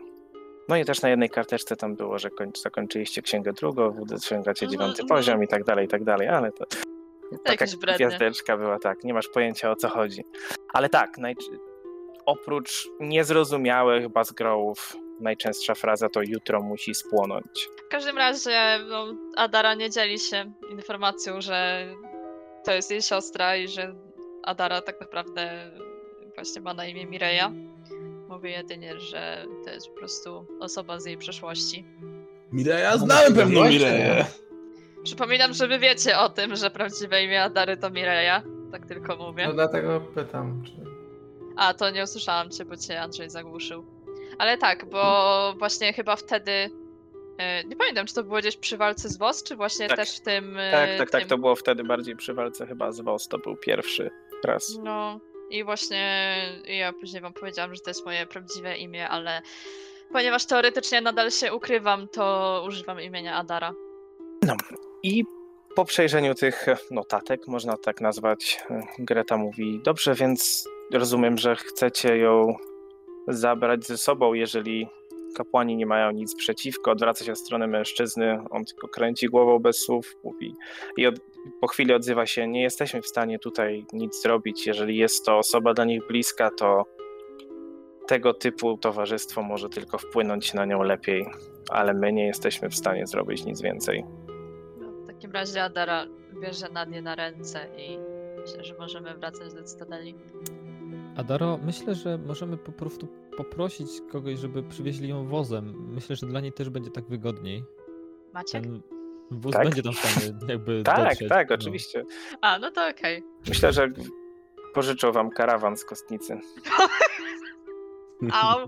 No i też na jednej karteczce tam było, że koń- zakończyliście księgę drugą, osiągacie Mhm, dziewiąty mhm. poziom i tak dalej, i tak dalej, ale to taka jakieś brednie. gwiazdeczka była, tak, nie masz pojęcia o co chodzi. Ale tak, najc- oprócz niezrozumiałych bazgrołów, najczęstsza fraza to jutro musi spłonąć. W każdym razie no, Adara nie dzieli się informacją, że to jest jej siostra i że Adara tak naprawdę właśnie ma na imię Mireja. Mówi jedynie, że to jest po prostu osoba z jej przeszłości. Mireja, znałem pewną. Mireję. Przypominam, że wy wiecie o tym, że prawdziwe imię Adary to Mireja. Tak tylko mówię. No dlatego pytam, czy... A, to nie usłyszałam cię, bo cię Andrzej zagłuszył. Ale tak, bo właśnie chyba wtedy. e, Nie pamiętam, czy to było gdzieś przy walce z WOS, czy właśnie Tak. też w tym. e, Tak, tak, tak, tym... to było wtedy bardziej przy walce chyba z WOS, to był pierwszy raz. No i właśnie ja później wam powiedziałam, że to jest moje prawdziwe imię, ale ponieważ teoretycznie nadal się ukrywam, to używam imienia Adara. I po przejrzeniu tych notatek, można tak nazwać, Greta mówi: Dobrze, więc rozumiem, że chcecie ją zabrać ze sobą, jeżeli kapłani nie mają nic przeciwko. Odwraca się w stronę mężczyzny, on tylko kręci głową bez słów, mówi. I od, po chwili odzywa się: Nie jesteśmy w stanie tutaj nic zrobić. Jeżeli jest to osoba dla nich bliska, to tego typu towarzystwo może tylko wpłynąć na nią lepiej, ale my nie jesteśmy w stanie zrobić nic więcej. No, w takim razie Adara bierze Nadię na ręce i myślę, że możemy wracać do Cytadeli. Adaro, myślę, że możemy po prostu poprosić kogoś, żeby przywieźli ją wozem. Myślę, że dla niej też będzie tak wygodniej. Maciek? Ten wóz Tak. będzie tam w stanie jakby Tak, dotrzeć. tak, no. oczywiście. A, no to okej. Myślę, że pożyczą wam karawan z kostnicy. Au.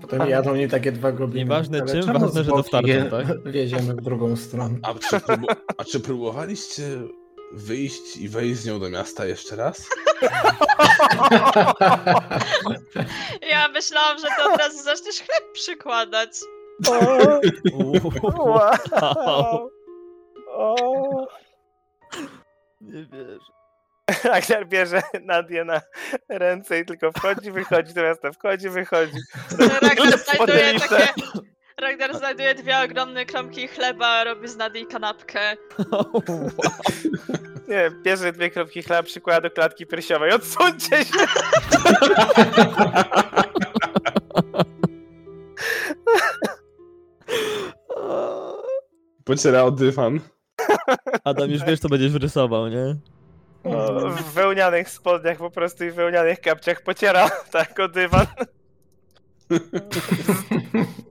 Potem jadą nie takie dwa gobliny. Nieważne Ale czym, czemu ważne, z że boku dostarczą, je- tak? Wieziemy w drugą stronę. A czy, próbu- a czy próbowaliście wyjść i wejść z nią do miasta jeszcze raz? Ja myślałam, że ty od razu zaczniesz chleb przykładać. Wow. Nie wiesz. Agner bierze Nadię na ręce i tylko wchodzi, wychodzi do miasta, wchodzi, wychodzi. Ragnar znajduje takie... Ragnar znajduje dwie ogromne kromki chleba, robi z Nadii kanapkę. Nie, bierze dwie kropki chleba, przykłada do klatki piersiowej. Odsuńcie się! Pociera o dywan. Adam, już wiesz, co będziesz rysował, nie? O, w wełnianych spodniach po prostu i w wełnianych kapciach pociera tak o dywan.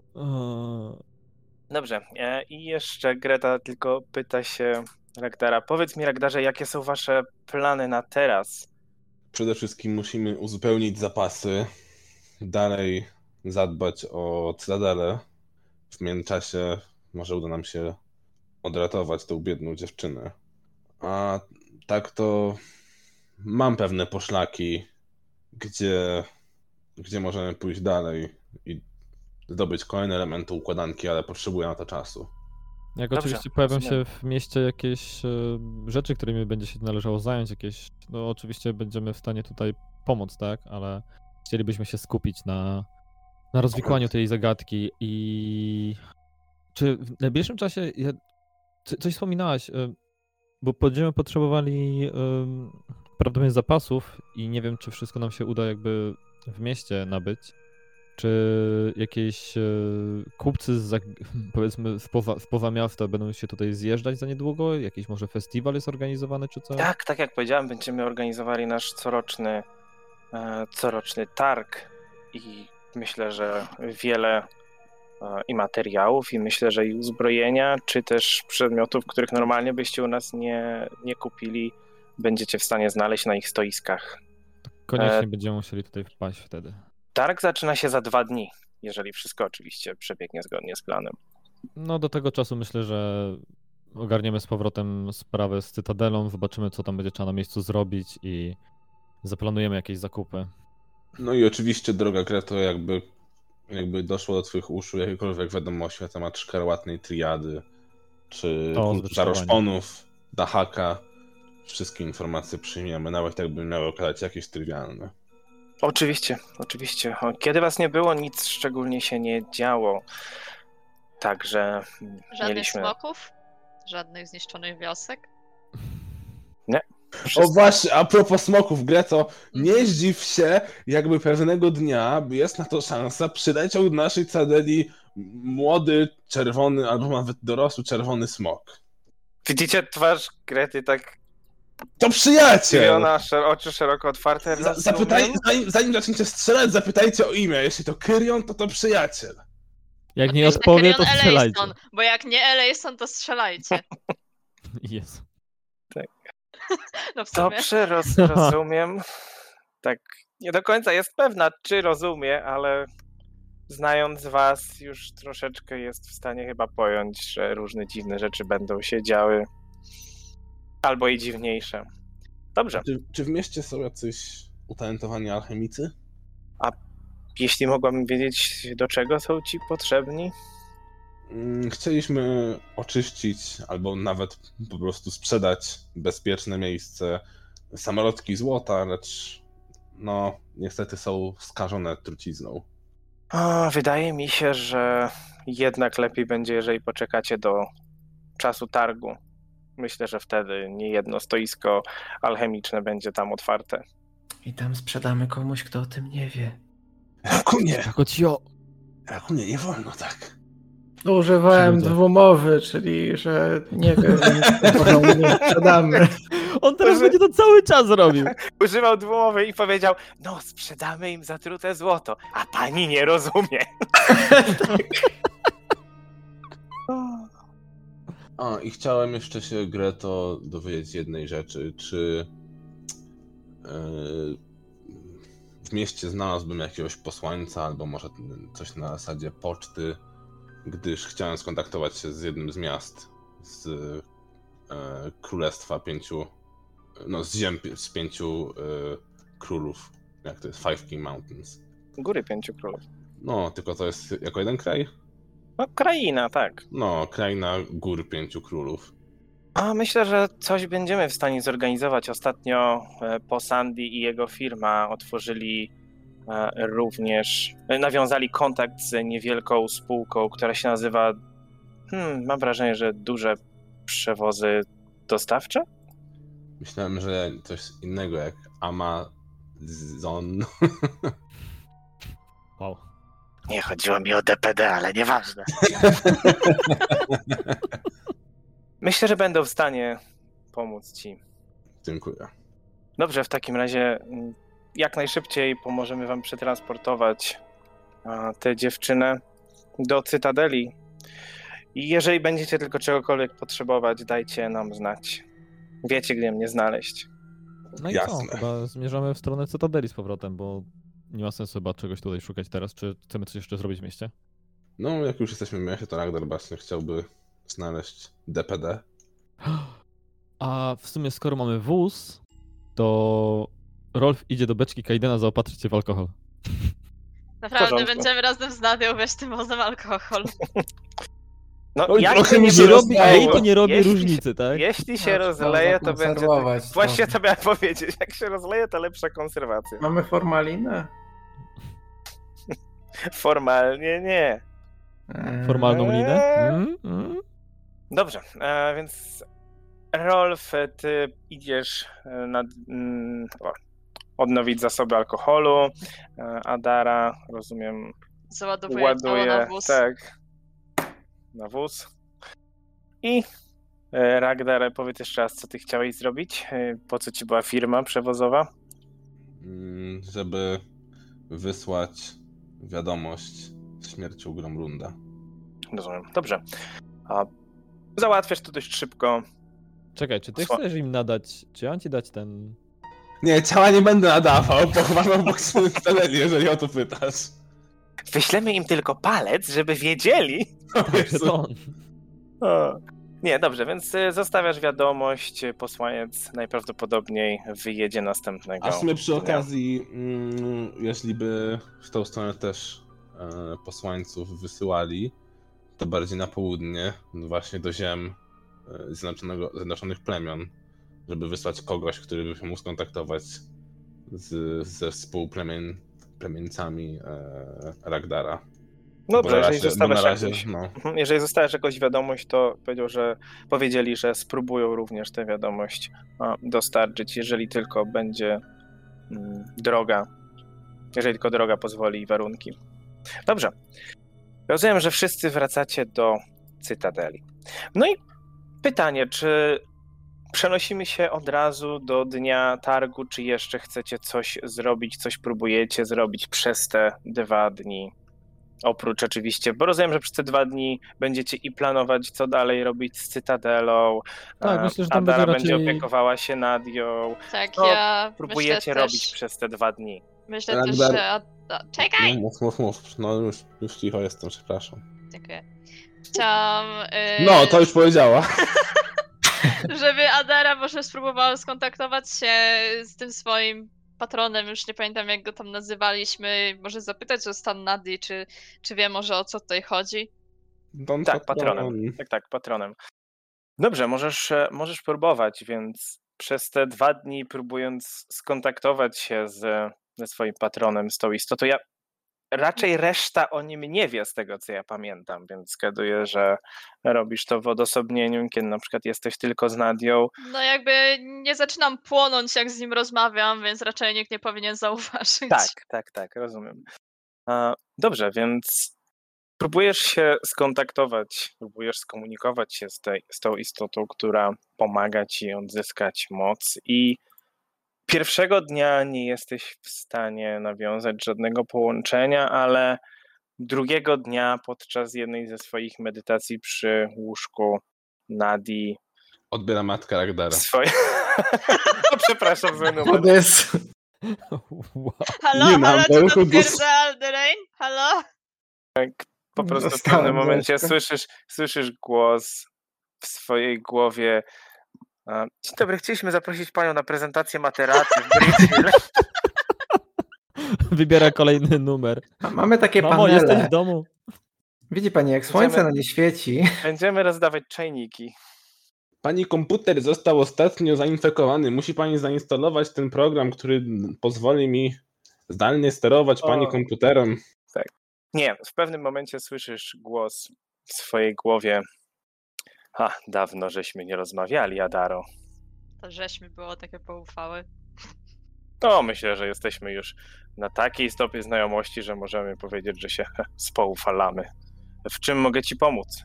Dobrze. e, I jeszcze Greta tylko pyta się Ragdara. Powiedz mi, Ragdarze, jakie są wasze plany na teraz? Przede wszystkim musimy uzupełnić zapasy, dalej zadbać o Cytadelę. W międzyczasie może uda nam się odratować tę biedną dziewczynę. A tak to mam pewne poszlaki, gdzie, gdzie możemy pójść dalej i zdobyć kolejne elementy układanki, ale potrzebuję na to czasu. Jak Dobrze, oczywiście pojawią rozumiem. się w mieście jakieś e, rzeczy, którymi będzie się należało zająć, jakieś, no oczywiście będziemy w stanie tutaj pomóc, tak, ale chcielibyśmy się skupić na, na rozwikłaniu tej zagadki i czy w najbliższym czasie, ja, co- coś wspominałaś, e, bo będziemy potrzebowali prawdopodobnie zapasów i nie wiem, czy wszystko nam się uda jakby w mieście nabyć. Czy jakieś e, kupcy z, powiedzmy spoza, spoza miasta będą się tutaj zjeżdżać za niedługo? Jakiś może festiwal jest organizowany czy co? Tak, tak jak powiedziałem, będziemy organizowali nasz coroczny, e, coroczny targ i myślę, że wiele e, i materiałów, i myślę, że i uzbrojenia, czy też przedmiotów, których normalnie byście u nas nie, nie kupili, będziecie w stanie znaleźć na ich stoiskach. Koniecznie e- będziemy musieli tutaj wpaść wtedy. Targ zaczyna się za dwa dni, jeżeli wszystko oczywiście przebiegnie zgodnie z planem. No do tego czasu myślę, że ogarniemy z powrotem sprawę z Cytadelą, zobaczymy co tam będzie trzeba na miejscu zrobić i zaplanujemy jakieś zakupy. No i oczywiście, droga Greto, jakby, jakby doszło do twoich uszu jakiekolwiek wiadomości na temat szkarłatnej triady, czy zaroszponów, Dahaka, wszystkie informacje przyjmiemy, nawet jakby miały okazać się jakieś trywialne. Oczywiście, oczywiście. O, Kiedy was nie było, nic szczególnie się nie działo. Także Żadnych mieliśmy. smoków? Żadnych zniszczonych wiosek? O Wszystko- właśnie, a propos smoków, Greto, nie zdziw się, jakby pewnego dnia jest na to szansa, przyleciał do naszej cadeli młody, czerwony, albo nawet dorosły czerwony smok. Widzicie twarz Grety tak To przyjaciel! zdziwiona, szer- oczy szeroko otwarte. Za, rozumiem. zapytaj, zanim, zanim zaczniecie strzelać, zapytajcie o imię. Jeśli to Kyrion, to to przyjaciel. Jak nie Oczywiście odpowie, to strzelajcie. Elejson, Bo jak nie Elejson, to strzelajcie. Jezu. No w sumie. Dobrze, roz, rozumiem. Tak, nie do końca jest pewna, czy rozumie, ale znając was, już troszeczkę jest w stanie chyba pojąć, że różne dziwne rzeczy będą się działy. Albo i dziwniejsze. Dobrze, Czy, czy w mieście są jacyś utalentowani alchemicy? jeśli mogłabym wiedzieć, do czego są ci potrzebni. Mm, Chcieliśmy oczyścić albo nawet po prostu sprzedać bezpieczne miejsce samolotki złota, lecz no niestety są skażone trucizną. Wydaje mi się, że jednak lepiej będzie, jeżeli poczekacie do czasu targu. Myślę, że wtedy nie jedno stoisko alchemiczne będzie tam otwarte. I tam sprzedamy komuś, kto o tym nie wie. Rakunie, Jako cio. Rakunie, nie wolno tak. Używałem dwumowy, czyli że nie wiem, nie sprzedamy. On teraz Że- będzie to cały czas robił. Używał dwumowy i powiedział: No, sprzedamy im zatrute złoto, a pani nie rozumie. A, i chciałem jeszcze się, Greto, dowiedzieć jednej rzeczy. Czy e, w mieście znalazłbym jakiegoś posłańca, albo może coś na zasadzie poczty, gdyż chciałem skontaktować się z jednym z miast z e, Królestwa Pięciu, no z ziem z pięciu e, królów, jak to jest, Five King Mountains. Góry Pięciu Królów. No, tylko to jest jako jeden kraj? No, kraina, tak. No, kraina gór Pięciu Królów. A myślę, że coś będziemy w stanie zorganizować. Ostatnio e, po Sandy i jego firma otworzyli e, również, e, nawiązali kontakt z niewielką spółką, która się nazywa, hmm, mam wrażenie, że duże przewozy dostawcze? Myślałem, że coś innego jak Amazon. Wow. Nie chodziło mi o DPD, ale nieważne. Myślę, że będą w stanie pomóc ci. Dziękuję. Dobrze, w takim razie mm, jak najszybciej pomożemy wam przetransportować tę dziewczynę do Cytadeli. I jeżeli będziecie tylko czegokolwiek potrzebować, dajcie nam znać. Wiecie, gdzie mnie znaleźć. No i Jasne. co? Chyba zmierzamy w stronę Cytadeli z powrotem, bo nie ma sensu chyba czegoś tutaj szukać teraz. Czy chcemy coś jeszcze zrobić w mieście? No, jak już jesteśmy w mieście, to Ragnar właśnie chciałby znaleźć DPD. A w sumie skoro mamy wóz, to Rolf idzie do beczki Kaidena zaopatrzyć się w alkohol. Naprawdę porządku. będziemy razem z Nadią wiesz tym wozem alkohol. No, Oj, jak trochę mi się robi, jej to nie robi Jeśli się- różnicy, tak? Jeśli się Trzeba rozleje, to będzie... to. Właśnie to miałem powiedzieć. Jak się rozleje, to lepsza konserwacja. Mamy formalinę? Formalnie nie. Eee, Formalną linę? Mm, mm. Dobrze, e, więc Rolf, ty idziesz e, nad, mm, o, odnowić zasoby alkoholu. E, Adara, rozumiem, załadowuje ciało na ładuje, wóz. tak, na wóz. I e, Ragnar, powiedz jeszcze raz, co ty chciałeś zrobić? E, Po co ci była firma przewozowa? Mm, Żeby wysłać wiadomość z śmiercią Gromrunda. Rozumiem. Dobrze. A załatwiasz to dość szybko. Czekaj, czy ty Sła- chcesz im nadać, czy ja mam ci dać ten... Nie, ciała nie będę nadawał, pochowam obok Sentineli, jeżeli o to pytasz. Wyślemy im tylko palec, żeby wiedzieli. O. O. Nie, dobrze, więc e, zostawiasz wiadomość, e, posłaniec najprawdopodobniej wyjedzie następnego. A w sumie przy okazji, mm, jeśli by w tą stronę też e, posłańców wysyłali, to bardziej na południe, właśnie do ziem e, Zjednoczonego, Zjednoczonych Plemion, żeby wysłać kogoś, który by się mógł skontaktować z, ze współplemieńcami e, Ragdara. No dobrze, jeżeli na zostawiasz razie, jakąś, no, Mhm, jeżeli zostawiasz jakąś wiadomość, to powiedział, że powiedzieli, że spróbują również tę wiadomość dostarczyć, jeżeli tylko będzie mm, droga, jeżeli tylko droga pozwoli i warunki. Dobrze. Rozumiem, że wszyscy wracacie do Cytadeli. No i pytanie, czy przenosimy się od razu do dnia targu, czy jeszcze chcecie coś zrobić, coś próbujecie zrobić przez te dwa dni? Oprócz oczywiście, bo rozumiem, że przez te dwa dni będziecie i planować, co dalej robić z Cytadelą. Tak, e, myślę, że tam Adara będzie będzie raczej- opiekowała się nad nią. Tak, Co ja Próbujecie myślę robić też, przez te dwa dni. Myślę Ragnar- też, że... No, Czekaj! mów, mów, mów, no już, już cicho jestem, przepraszam. Dziękuję. Chciałam... y, No, to już powiedziała. żeby Adara może spróbowała skontaktować się z tym swoim patronem, już nie pamiętam jak go tam nazywaliśmy, może zapytać o stan Nadi, czy, czy wie może o co tutaj chodzi. Don Tak, Patron. patronem. Tak, tak, patronem. Dobrze, możesz, e, możesz próbować, więc przez te dwa dni próbując skontaktować się z, ze swoim patronem, z tą istotą, ja raczej reszta o nim nie wie z tego, co ja pamiętam, więc zgaduję, że robisz to w odosobnieniu, kiedy na przykład jesteś tylko z Nadią. No jakby nie zaczynam płonąć jak z nim rozmawiam, więc raczej nikt nie powinien zauważyć. Tak, tak, tak, rozumiem. Dobrze, więc próbujesz się skontaktować, próbujesz skomunikować się z, tej, z tą istotą, która pomaga ci odzyskać moc i pierwszego dnia nie jesteś w stanie nawiązać żadnego połączenia, ale drugiego dnia podczas jednej ze swoich medytacji przy łóżku Nadi Odbiera matka Ragdara. swoje... no, przepraszam, zły numer. Odys. Wow. Halo, Nie mam halo, czy to dus- twierdza Alderain? Halo? po prostu w pewnym momencie słyszysz, słyszysz głos w swojej głowie. Dzień dobry, chcieliśmy zaprosić panią na prezentację materacy w. Wybiera kolejny numer. A Mamy takie Mamo, jesteś panele. w domu? Widzi pani, jak słońce Będziemy- na nie świeci. Będziemy rozdawać czajniki. Pani komputer został ostatnio zainfekowany. Musi pani zainstalować ten program, który pozwoli mi zdalnie sterować pani O. komputerem. Nie, w pewnym momencie słyszysz głos w swojej głowie. A, dawno żeśmy nie rozmawiali, Adaro. To żeśmy było takie poufały. No, myślę, że jesteśmy już na takiej stopie znajomości, że możemy powiedzieć, że się spoufalamy. W czym mogę ci pomóc?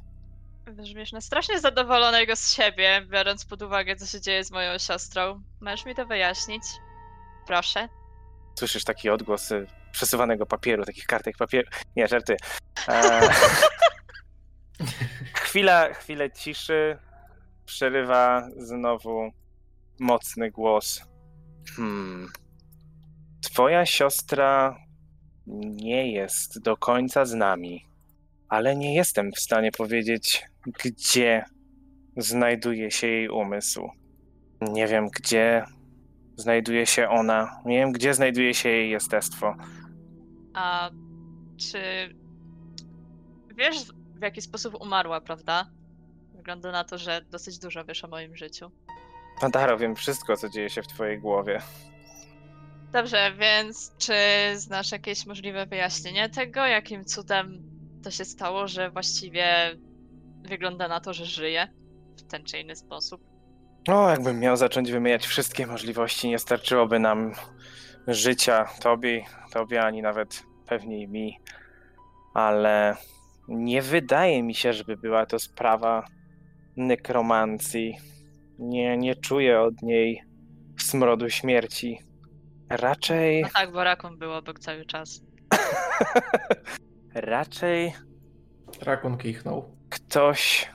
Brzmisz na strasznie zadowolonego z siebie, biorąc pod uwagę, co się dzieje z moją siostrą. Możesz mi to wyjaśnić? Proszę. słyszysz taki odgłos y, przesuwanego papieru, takich kartek papieru. Nie, żarty. E... chwila, chwilę ciszy przerywa znowu mocny głos. Hmm. Twoja siostra nie jest do końca z nami, ale nie jestem w stanie powiedzieć, gdzie znajduje się jej umysł. Nie wiem, gdzie znajduje się ona. Nie wiem, gdzie znajduje się jej jestestwo. A czy wiesz, jaki sposób umarła, prawda? Wygląda na to, że dosyć dużo wiesz o moim życiu. Pantaro, wiem wszystko, co dzieje się w twojej głowie. Dobrze, więc czy znasz jakieś możliwe wyjaśnienie tego, jakim cudem to się stało, że właściwie wygląda na to, że żyje w ten czy inny sposób? O, jakbym miał zacząć wymieniać wszystkie możliwości, nie starczyłoby nam życia tobie, tobie ani nawet pewnie mi. ale nie wydaje mi się, żeby była to sprawa nekromancji. Nie, nie czuję od niej smrodu śmierci. Raczej, No tak, bo rakun był obok cały czas. raczej Rakun kichnął. ktoś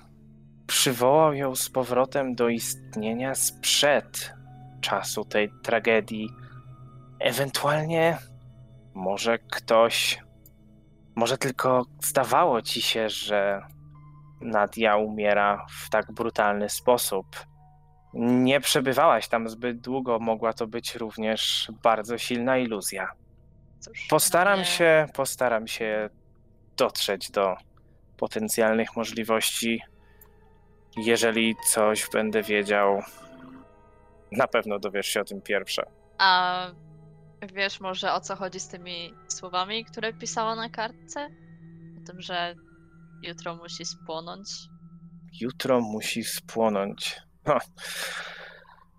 przywołał ją z powrotem do istnienia sprzed czasu tej tragedii. Ewentualnie może ktoś, może tylko zdawało ci się, że Nadia umiera w tak brutalny sposób. Nie przebywałaś tam zbyt długo, mogła to być również bardzo silna iluzja. Cóż, Postaram nie- się, postaram się dotrzeć do potencjalnych możliwości. Jeżeli coś będę wiedział, na pewno dowiesz się o tym pierwsze. A wiesz może o co chodzi z tymi słowami, które pisała na kartce? O tym, że jutro musi spłonąć. Jutro musi spłonąć. Ha.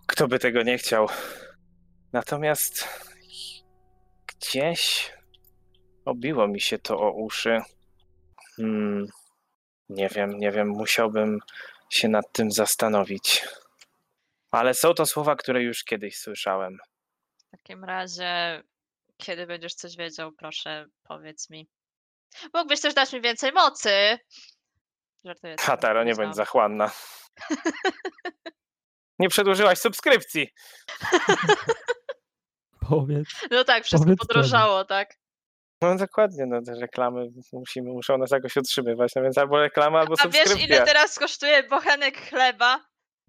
Kto by tego nie chciał? Natomiast gdzieś obiło mi się to o uszy. Hmm. Nie wiem, nie wiem, musiałbym się nad tym zastanowić. Ale są to słowa, które już kiedyś słyszałem. W takim razie, kiedy będziesz coś wiedział, proszę powiedz mi. Mógłbyś też dać mi więcej mocy. Żartuję. Hataro, nie bądź zachłanna. Nie przedłużyłaś subskrypcji. Powiedz. No tak, wszystko Powiedz podrożało, tak? No dokładnie, no te reklamy musimy, muszą nas jakoś utrzymywać, no więc albo reklama, albo A wiesz, subskrypcja. ile teraz kosztuje bochenek chleba?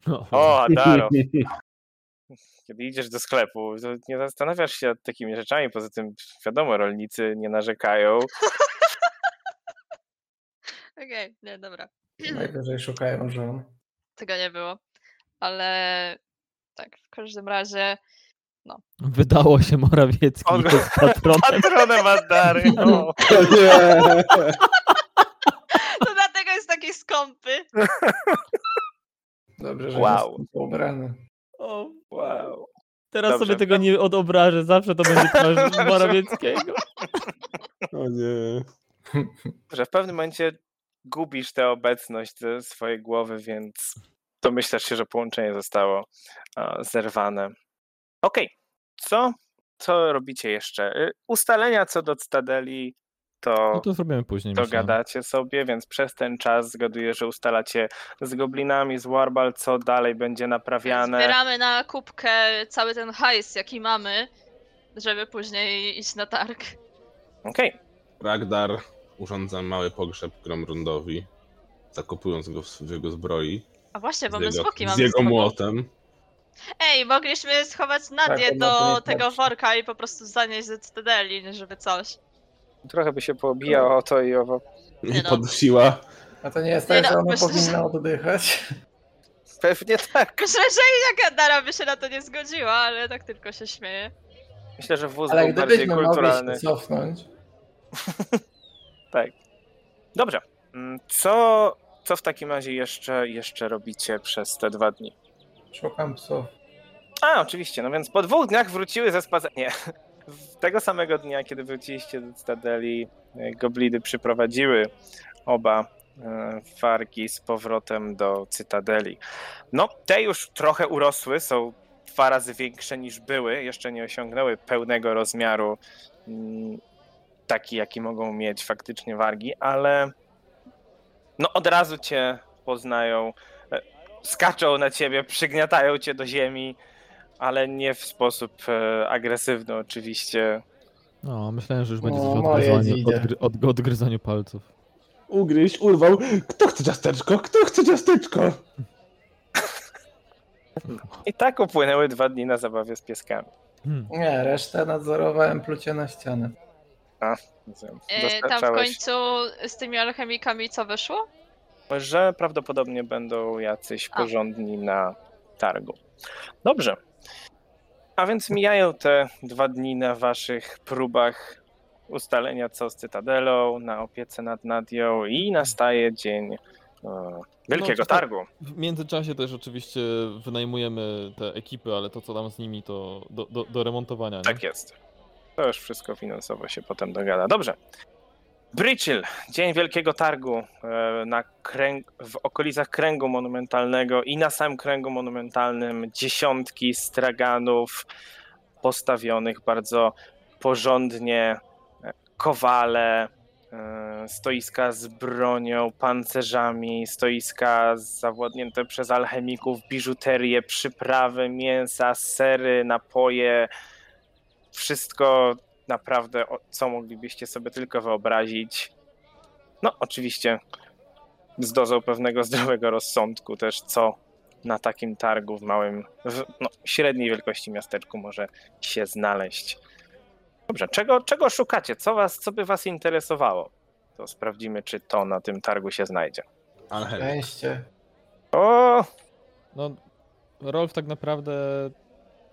No, O, Adaro, kiedy idziesz do sklepu, to nie zastanawiasz się nad takimi rzeczami, poza tym wiadomo, rolnicy nie narzekają. Okej, nie, dobra. Najwyżej szukają żon. Tego nie było. Ale tak, w każdym razie Wydało się Morawiecki On- jest patronem. Patronem Adary, o. O nie! to dlatego jest taki skąpy. Dobrze, że Wow. jest ubrany. O, Wow. Teraz Dobrze. sobie tego nie odobrażę, zawsze to będzie twarz Morawieckiego. O nie. Że w pewnym momencie gubisz tę obecność ze swojej głowy, więc domyślasz się, że połączenie zostało zerwane. Okej, co, co robicie jeszcze? Y, Ustalenia co do Cytadeli No to to zrobimy później. myślę. dogadacie sobie, więc przez ten czas zgaduję, że ustalacie z goblinami, z Warbal, co dalej będzie naprawiane. Zbieramy na kubkę cały ten hajs, jaki mamy, żeby później iść na targ. Okej, Ragdar urządza mały pogrzeb Gromrundowi, zakopując go w, jego zbroi. A właśnie, bo my jego, z mamy jego z sobą. młotem. Ej, mogliśmy schować Nadię to do tego worka i po prostu zanieść ze Cytadeli, żeby coś. Trochę by się poobijało o to i owo. Nie I no. podnosiła. A to nie jest Nie tak, no, że ona myślę, że- powinna oddychać. Pewnie tak. Myślę, że i jaka Dara by się na to nie zgodziła, ale tak tylko się śmieje. Myślę, że wóz Ale był bardziej gdybyśmy mogli kulturalny. się cofnąć, Tak. Dobrze. Mm, Co, co w takim razie jeszcze, jeszcze robicie przez te dwa dni? szukam psów. A, oczywiście. No więc po dwóch dniach wróciły ze spacer... Nie. Tego samego dnia, kiedy wróciliście do Cytadeli, e, goblidy przyprowadziły oba e, wargi z powrotem do Cytadeli. No, te już trochę urosły, są dwa razy większe niż były, jeszcze nie osiągnęły pełnego rozmiaru, mm, taki jaki mogą mieć faktycznie wargi, ale no od razu cię poznają, e, skaczą na ciebie, przygniatają cię do ziemi, ale nie w sposób e, agresywny oczywiście. No, myślałem, że już będzie O, coś o odgryzaniu, odgry, od, odgryzaniu palców. Ugryźć, urwał. Kto chce ciasteczko? Kto chce ciasteczko? I tak upłynęły dwa dni na zabawie z pieskami. Hmm. Nie, resztę nadzorowałem plucie na ścianę. Więc E, tam w końcu z tymi alchemikami co wyszło? że prawdopodobnie będą jacyś A. porządni na targu. Dobrze. A więc mijają te dwa dni na waszych próbach ustalenia co z Cytadelą, na opiece nad Nadią i nastaje dzień e, Wielkiego czysto- Targu. W międzyczasie też oczywiście wynajmujemy te ekipy, ale to co tam z nimi to do, do, do remontowania. Nie? Tak jest. To już wszystko finansowo się potem dogada. Dobrze. Bryczyl, Dzień Wielkiego Targu e, na kręg, w okolicach kręgu monumentalnego i na samym kręgu monumentalnym dziesiątki straganów postawionych bardzo porządnie, e, kowale, e, stoiska z bronią, pancerzami, stoiska zawładnięte przez alchemików, biżuterię, przyprawy, mięsa, sery, napoje, wszystko naprawdę, co moglibyście sobie tylko wyobrazić. No, oczywiście z dozą pewnego zdrowego rozsądku też, co na takim targu w małym, w, no, średniej wielkości miasteczku może się znaleźć. Dobrze, czego, czego szukacie? Co, was, co by was interesowało? To sprawdzimy, czy to na tym targu się znajdzie. Szczęście. O, No, Rolf tak naprawdę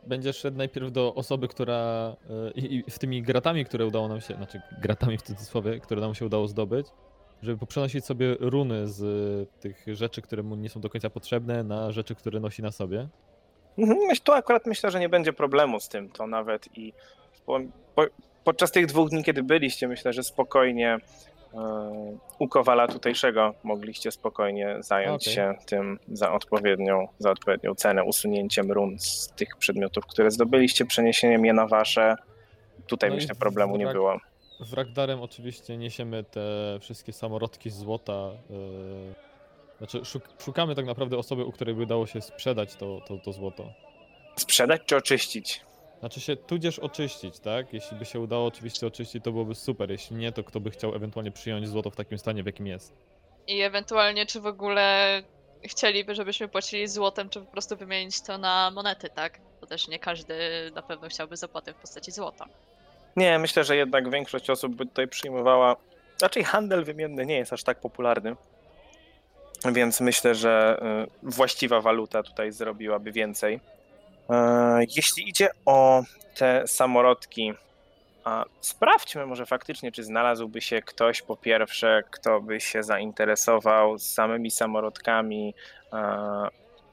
będzie szedł najpierw do osoby, która y, i, i z tymi gratami, które udało nam się, znaczy gratami w cudzysłowie, które nam się udało zdobyć, żeby poprzenosić sobie runy z tych rzeczy, które mu nie są do końca potrzebne, na rzeczy, które nosi na sobie. Mhm, Myśl, tu akurat myślę, że nie będzie problemu z tym, to nawet i po, po, podczas tych dwóch dni, kiedy byliście, myślę, że spokojnie e, u Kowala tutejszego mogliście spokojnie zająć Okej. się tym za odpowiednią, za odpowiednią cenę, usunięciem run z tych przedmiotów, które zdobyliście, przeniesieniem je na wasze. Tutaj No myślę problemu nie było. W Ragdarem oczywiście niesiemy te wszystkie samorodki z złota. y, Znaczy, szuk, szukamy tak naprawdę osoby, u której by dało się sprzedać to, to, to złoto. Sprzedać czy oczyścić? Znaczy się tudzież oczyścić, tak? Jeśli by się udało oczywiście oczyścić, to byłoby super. Jeśli nie, to kto by chciał ewentualnie przyjąć złoto w takim stanie, w jakim jest. I ewentualnie, czy w ogóle chcieliby, żebyśmy płacili złotem, czy po prostu wymienić to na monety, tak? Bo też nie każdy na pewno chciałby zapłatę w postaci złota. Nie, myślę, że jednak większość osób by tutaj przyjmowała. Raczej handel wymienny nie jest aż tak popularny. Więc myślę, że y, właściwa waluta tutaj zrobiłaby więcej. E, Jeśli idzie o te samorodki, sprawdźmy może faktycznie, czy znalazłby się ktoś po pierwsze, kto by się zainteresował samymi samorodkami e,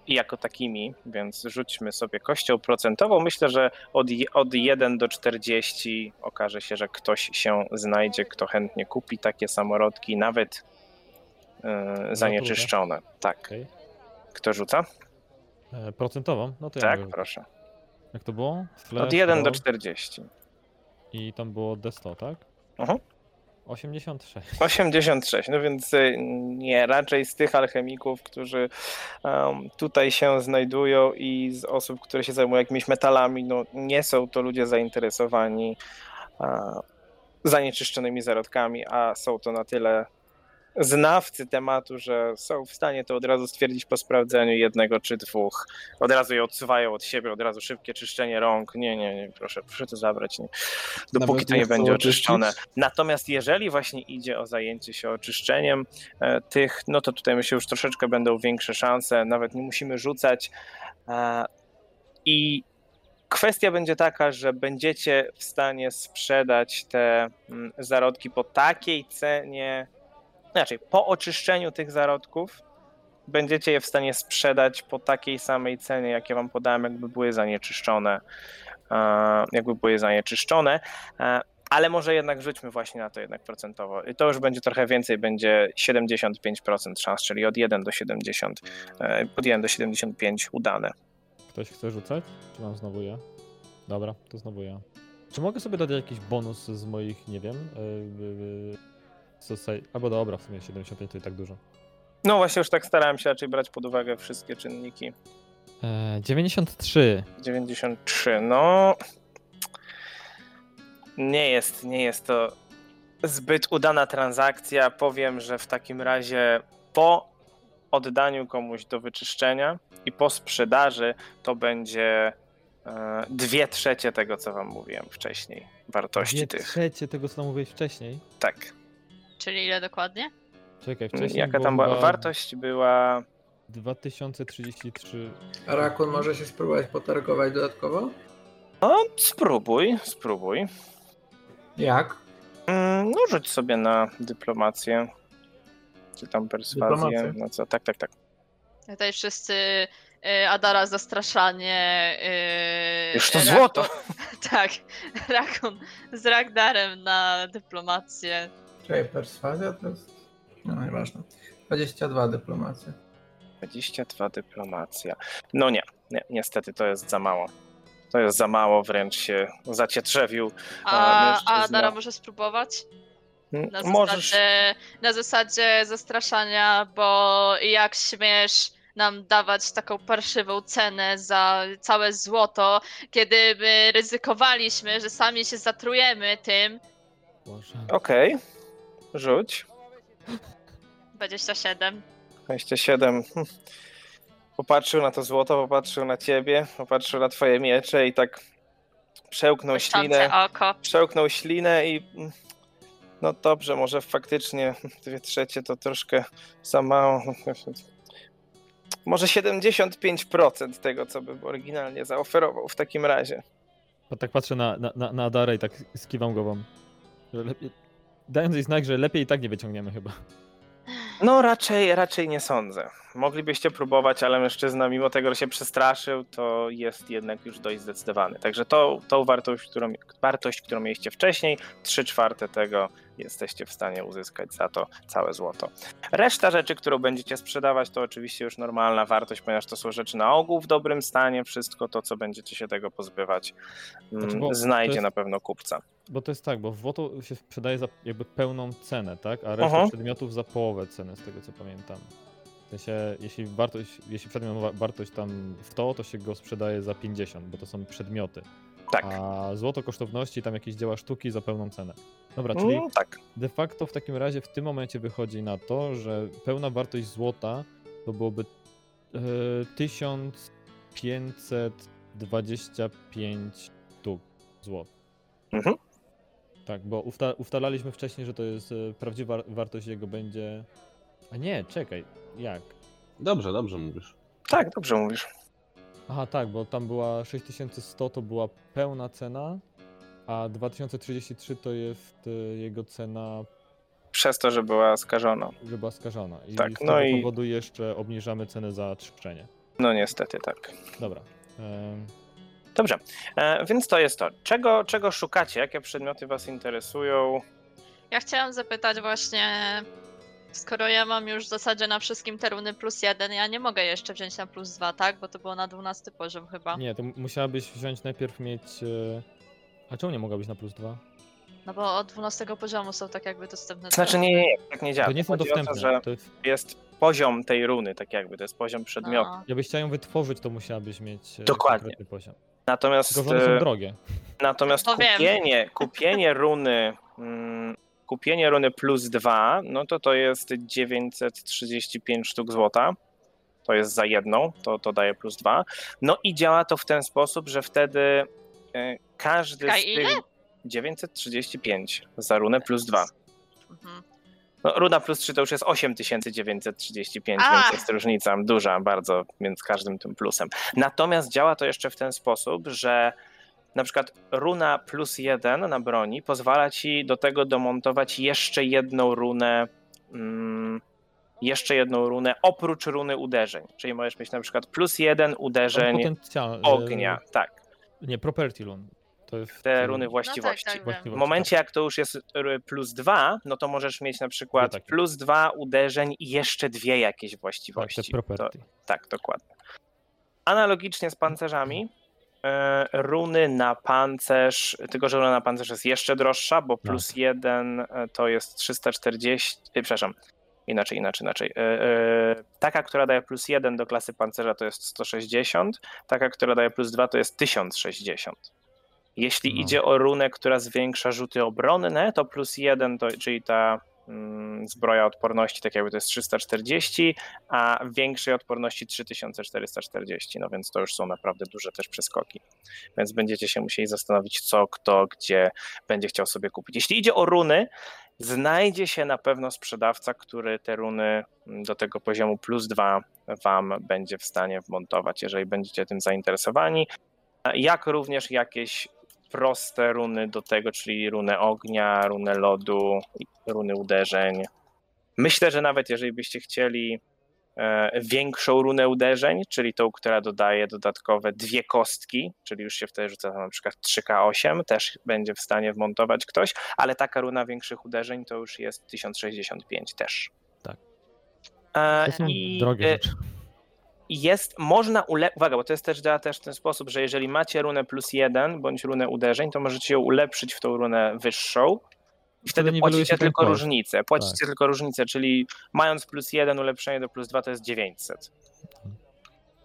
jako takimi, więc rzućmy sobie kością procentową. Myślę, że od, od 1 do 40 okaże się, że ktoś się znajdzie, kto chętnie kupi takie samorodki, nawet e, zanieczyszczone. Tak. Kto rzuca? E, procentową? No to ja Tak, proszę. Jak to było? Od 1 do roll 40. I tam było D100, tak? Mhm. 86. 86, no więc y, nie, raczej z tych alchemików, którzy em, tutaj się znajdują i z osób, które się zajmują jakimiś metalami, no nie są to ludzie zainteresowani e, zanieczyszczonymi zarodkami, a są to na tyle znawcy tematu, że są w stanie to od razu stwierdzić po sprawdzeniu jednego czy dwóch. Od razu je odsuwają od siebie, od razu szybkie czyszczenie rąk. Nie, nie, nie, proszę, proszę to zabrać. Nie. Dopóki Nawet to nie będzie oczyścić? oczyszczone. Natomiast jeżeli właśnie idzie o zajęcie się oczyszczeniem e, tych, no to tutaj myślę już troszeczkę będą większe szanse, nawet nie musimy rzucać. E, I kwestia będzie taka, że będziecie w stanie sprzedać te mm, zarodki po takiej cenie, znaczy po oczyszczeniu tych zarodków będziecie je w stanie sprzedać po takiej samej cenie, jakie wam podałem, jakby były zanieczyszczone. e, Jakby były zanieczyszczone. E, ale może jednak rzućmy właśnie na to jednak procentowo. I to już będzie trochę więcej, będzie 75% szans, czyli od 1 do 70, e, od 1 do 75 udane. Ktoś chce rzucać? Czy mam znowu ja? Dobra, to znowu ja. Czy mogę sobie dać jakiś bonus z moich, nie wiem, yy, yy, soci- albo dobra, w sumie 75 to i tak dużo. No właśnie już tak starałem się raczej brać pod uwagę wszystkie czynniki. E, 93. 93, no nie jest, nie jest to zbyt udana transakcja. Powiem, że w takim razie po oddaniu komuś do wyczyszczenia i po sprzedaży to będzie e, dwie trzecie tego, co wam mówiłem wcześniej, wartości Dwie tych. trzecie tego, co nam mówiłeś wcześniej. Tak. Czyli ile dokładnie? Czekaj, wcześniej Jaka tam była wartość? Była 2033. Rakun może się spróbować potargować dodatkowo? No, spróbuj, spróbuj. Jak? Mm, No, rzuć sobie na dyplomację. Czy tam perswazję. Dyplomację. No co, tak, tak, tak. Tutaj wszyscy y, Adara zastraszanie. y, Już to Rakun- złoto! Tak, Rakun z Ragdarem na dyplomację. Czekaj, perswazja to jest... No, nieważne. 22 dyplomacja. 22 dyplomacja. No nie, nie, niestety to jest za mało. To jest za mało, wręcz się zacietrzewił. A, a. Dara może spróbować? Na Możesz. zasadzie, na zasadzie zastraszania, bo jak śmiesz nam dawać taką parszywą cenę za całe złoto, kiedy my ryzykowaliśmy, że sami się zatrujemy tym. Okej, rzuć. 27. 27. Hm. Popatrzył na to złoto, popatrzył na ciebie, popatrzył na twoje miecze i tak przełknął ślinę. Błyszczące oko. Przełknął ślinę i mm, no dobrze, może faktycznie dwie trzecie to troszkę za mało. Może 75% tego, co bym oryginalnie zaoferował w takim razie. Bo tak patrzę na, na, na, na Darę i tak skiwam głową. Lepiej, dając jej znak, że lepiej i tak nie wyciągniemy chyba. No raczej, raczej nie sądzę. Moglibyście próbować, ale mężczyzna mimo tego, że się przestraszył, to jest jednak już dość zdecydowany. Także to, tą wartość, którą, wartość, którą mieliście wcześniej, 3 czwarte tego jesteście w stanie uzyskać za to całe złoto. Reszta rzeczy, którą będziecie sprzedawać, to oczywiście już normalna wartość, ponieważ to są rzeczy na ogół w dobrym stanie. Wszystko to, co będziecie się tego pozbywać, mm, Znaczy, znajdzie jest- na pewno kupca. Bo to jest tak, bo złoto się sprzedaje za jakby pełną cenę, tak? A reszta Aha. przedmiotów za połowę ceny, z tego co pamiętam. W sensie, jeśli wartość, jeśli przedmiot ma wa- wartość tam 100, to się go sprzedaje za 50, bo to są przedmioty. Tak. A złoto kosztowności, tam jakieś dzieła sztuki za pełną cenę. Dobra, czyli Mm, tak. de facto w takim razie w tym momencie wychodzi na to, że pełna wartość złota to byłoby e, 1525 sztuk złota. Mhm. Tak, bo usta ustalaliśmy wcześniej, że to jest e, prawdziwa wartość jego będzie. A nie, czekaj, jak? Dobrze, dobrze mówisz. Tak, dobrze mówisz. Aha, tak, bo tam była 6100 to była pełna cena, a 2033 to jest e, jego cena, Przez to, że była skażona. że była skażona. I Tak, z no tego i- powodu jeszcze obniżamy cenę za trzeszczenie. No niestety tak. Dobra. em, Dobrze, e, więc to jest to. Czego, czego szukacie? Jakie przedmioty Was interesują? Ja chciałam zapytać właśnie, skoro ja mam już w zasadzie na wszystkim te runy plus jeden, ja nie mogę jeszcze wziąć na plus dwa, tak? Bo to było na 12 poziom chyba. Nie, to musiałabyś wziąć najpierw mieć. e, A czemu nie mogła być na plus 2? No bo od 12 poziomu są tak jakby dostępne. Znaczy nie, nie, nie tak nie działa. To nie są Chodzi o dostępne. to, że To jest, jest poziom tej runy, tak jakby, to jest poziom przedmiotu. A, jakbyś chciał ją wytworzyć, to musiałabyś mieć e, Dokładnie. konkretny poziom. Natomiast, Tylko, że one są e, drogie. natomiast No wiem. kupienie, kupienie runy mm, kupienie runy plus 2, no to to jest 935 sztuk złota. To jest za jedną, to, to daje plus 2. No i działa to w ten sposób, że wtedy e, każdy Czekaj, z ile? tych 935 za runę plus 2. mhm. No, runa plus 3 to już jest 8935, A! więc jest różnica duża bardzo między każdym tym plusem. Natomiast działa to jeszcze w ten sposób, że na przykład runa plus 1 na broni pozwala ci do tego domontować jeszcze jedną runę. Mm, jeszcze jedną runę oprócz runy uderzeń. Czyli możesz mieć na przykład plus jeden uderzeń ognia. Tak, Nie, property run. To jest. te runy No właściwości. tak, tak, wiem. właściwości, W momencie, jak to już jest plus dwa, no to możesz mieć na przykład takie. plus dwa uderzeń i jeszcze dwie jakieś Tak, właściwości. te property. To, tak, dokładnie. Analogicznie z pancerzami, e, runy na pancerz, tylko że runa na pancerz jest jeszcze droższa, bo plus jeden e, to jest 340, e, przepraszam, inaczej, inaczej, inaczej. Taka, która daje plus jeden do klasy pancerza to jest 160, taka, która daje plus dwa to jest 1060. Jeśli No. idzie o runę, która zwiększa rzuty obronne, to plus jeden, to, czyli ta mm, zbroja odporności, tak jakby to jest 340, a większej odporności 3440, no więc to już są naprawdę duże też przeskoki. Więc będziecie się musieli zastanowić, co, kto, gdzie będzie chciał sobie kupić. Jeśli idzie o runy, znajdzie się na pewno sprzedawca, który te runy mm, do tego poziomu plus dwa wam będzie w stanie wmontować, jeżeli będziecie tym zainteresowani. Jak również jakieś proste runy do tego, czyli runę ognia, runę lodu, runy uderzeń. Myślę, że nawet jeżeli byście chcieli e, większą runę uderzeń, czyli tą, która dodaje dodatkowe dwie kostki, czyli już się wtedy rzuca na przykład 3K8, też będzie w stanie wmontować ktoś, ale taka runa większych uderzeń to już jest 1065 też. Tak. E, To są i, drogie e, rzeczy. Jest, można ule... Uwaga, bo to jest też działa też w ten sposób, że jeżeli macie runę plus jeden bądź runę uderzeń, to możecie ją ulepszyć w tą runę wyższą. I wtedy płacicie tylko koszt. różnicę. Płacicie Tak. tylko różnicę, czyli mając plus jeden ulepszenie do plus dwa to jest 900.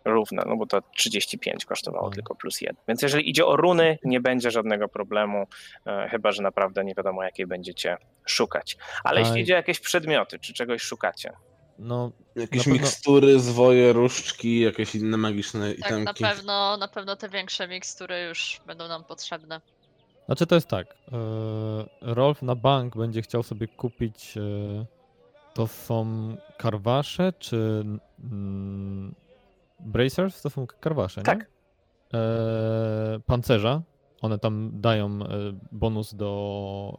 Równe, no bo to 35 kosztowało Mhm. tylko plus jeden. Więc jeżeli idzie o runy, nie będzie żadnego problemu, e, chyba że naprawdę nie wiadomo jakiej będziecie szukać. Ale A- jeśli idzie o jakieś przedmioty, czy czegoś szukacie, No, Jakieś Na pewno- mikstury, zwoje, różdżki, jakieś inne magiczne Tak, na itemki. pewno, na pewno te większe mikstury już będą nam potrzebne. Znaczy to jest tak. e, Rolf na bank będzie chciał sobie kupić. e, To są karwasze czy mm, bracers? To są karwasze, nie? Tak. E, pancerza. One tam dają bonus do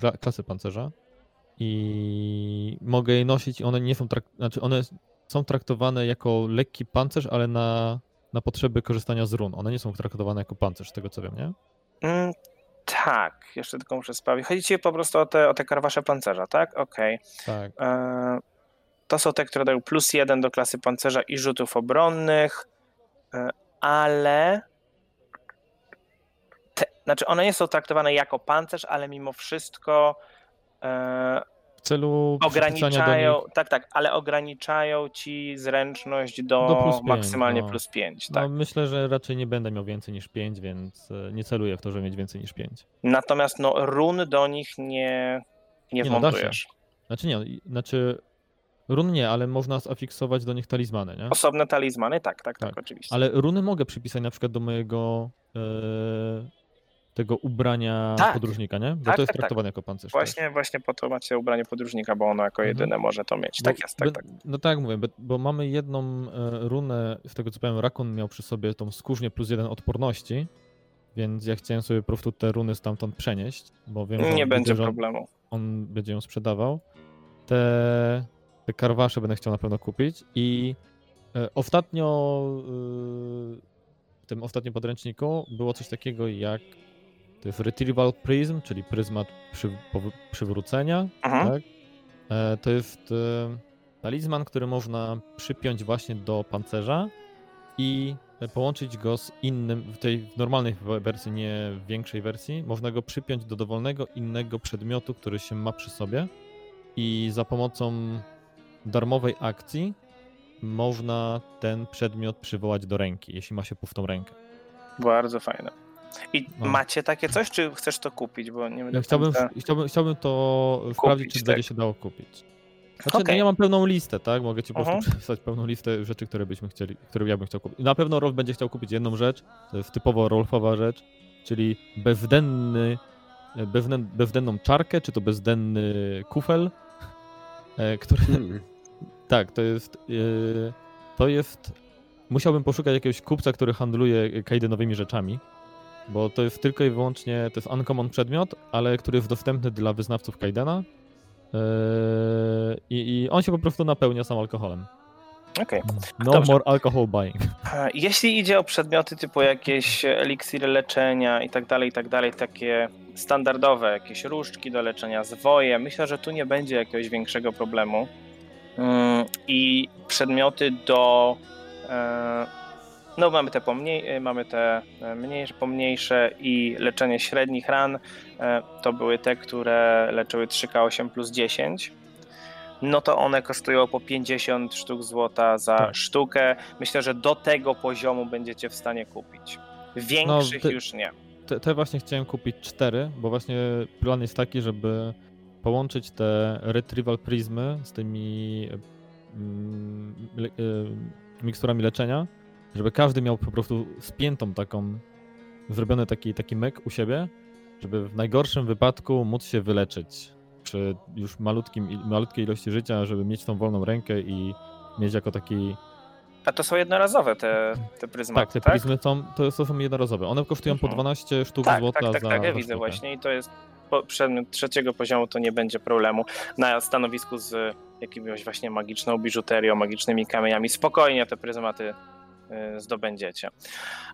kla- klasy pancerza. I mogę je nosić. One nie są znaczy one są traktowane jako lekki pancerz, ale na, na potrzeby korzystania z run. One nie są traktowane jako pancerz, z tego co wiem, nie? Mm, tak, jeszcze tylko muszę sprawdzić. Chodzi ci po prostu o te, o te karwasze pancerza, tak? Okej. Tak. E, To są te, które dają plus jeden do klasy pancerza i rzutów obronnych, e, ale. Te, znaczy, one nie są traktowane jako pancerz, ale mimo wszystko W celu do ograniczają. nich, Tak, tak, ale ograniczają ci zręczność do, Do plus pięć, maksymalnie no. plus 5. no, Tak. myślę, że raczej nie będę miał więcej niż 5, więc e, nie celuję w to, żeby mieć więcej niż 5. Natomiast no, run do nich nie, nie Nie no, wmontujesz. Znaczy nie, i- znaczy run nie, ale można zafiksować do nich talizmany, nie? Osobne talizmany, tak, tak, tak, Tak, oczywiście. Ale runy mogę przypisać na przykład do mojego e, tego ubrania Tak. podróżnika, nie? Bo Tak, to jest tak, tak. traktowane jako pancerz. też. Właśnie, właśnie po to macie ubranie podróżnika, bo ono jako Mhm. jedyne może to mieć. Bo Tak jest, tak, be- tak. No tak jak mówię, bo, mamy jedną e, runę, z tego co powiem, Rakun miał przy sobie tą skórznię plus jeden odporności, więc ja chciałem sobie po prostu te runy stamtąd przenieść, bo wiem, że Nie on, będzie on, problemu. on będzie ją sprzedawał. Te, te karwasze będę chciał na pewno kupić i e, ostatnio e, w tym ostatnim podręczniku było coś takiego jak to jest Retrieval Prism, czyli pryzmat przy, pow- przywrócenia, Mhm. tak? E, to jest e, talizman, który można przypiąć właśnie do pancerza i połączyć go z innym, w tej w normalnej we- wersji, nie w większej wersji, można go przypiąć do dowolnego innego przedmiotu, który się ma przy sobie i za pomocą darmowej akcji można ten przedmiot przywołać do ręki, jeśli ma się puftą rękę. Bardzo fajne. I No. macie takie coś, czy chcesz to kupić? Bo nie wiem, Ja chciałbym, końca- chciałbym, chciałbym to sprawdzić, czy tak. będzie się dało kupić. Znaczy, no Okej. ja mam pełną listę, tak? Mogę ci po prostu przepisać pełną listę rzeczy, które byśmy chcieli, które ja bym chciał kupić. Na pewno Rolf będzie chciał kupić jedną rzecz, to jest typowo Rolfowa rzecz, czyli bezdenny, bezden, bezdenną czarkę, czy to bezdenny kufel, e, który, Hmm. tak, to jest, e, to jest, musiałbym poszukać jakiegoś kupca, który handluje kajdenowymi rzeczami, bo to jest tylko i wyłącznie, to jest uncommon przedmiot, ale który jest dostępny dla wyznawców Kaidena Yy, i, on się po prostu napełnia sam alkoholem. Okej. No Dobrze. more alcohol buying. E, Jeśli idzie o przedmioty typu jakieś eliksiry leczenia i tak dalej, i tak dalej, takie standardowe, jakieś różdżki do leczenia, zwoje, myślę, że tu nie będzie jakiegoś większego problemu. Mm, I przedmioty do. No, mamy te, pomniej, e, mamy te e, mniejsze, pomniejsze i leczenie średnich ran. e, To były te, które leczyły 3K8 plus 10. No to one kosztują po 50 sztuk złota za Tak. sztukę. Myślę, że do tego poziomu będziecie w stanie kupić. Większych ty- już nie. Te, te właśnie chciałem kupić cztery, bo właśnie plan jest taki, żeby połączyć te retrieval prizmy z tymi mm, le, e, miksturami leczenia, żeby każdy miał po prostu spiętą taką, zrobiony taki, taki mek u siebie, żeby w najgorszym wypadku móc się wyleczyć przy już malutkim, malutkiej ilości życia, żeby mieć tą wolną rękę i mieć jako taki A to są jednorazowe te, te pryzmaty, Tak, te tak? pryzmy są, to, są jednorazowe. One kosztują po Mhm. 12 sztuk Tak, złota tak, tak, za tak, ja za widzę właśnie i to jest po, przedmiot trzeciego poziomu, to nie będzie problemu. Na stanowisku z jakimś właśnie magiczną biżuterią, magicznymi kamieniami, spokojnie te pryzmaty zdobędziecie.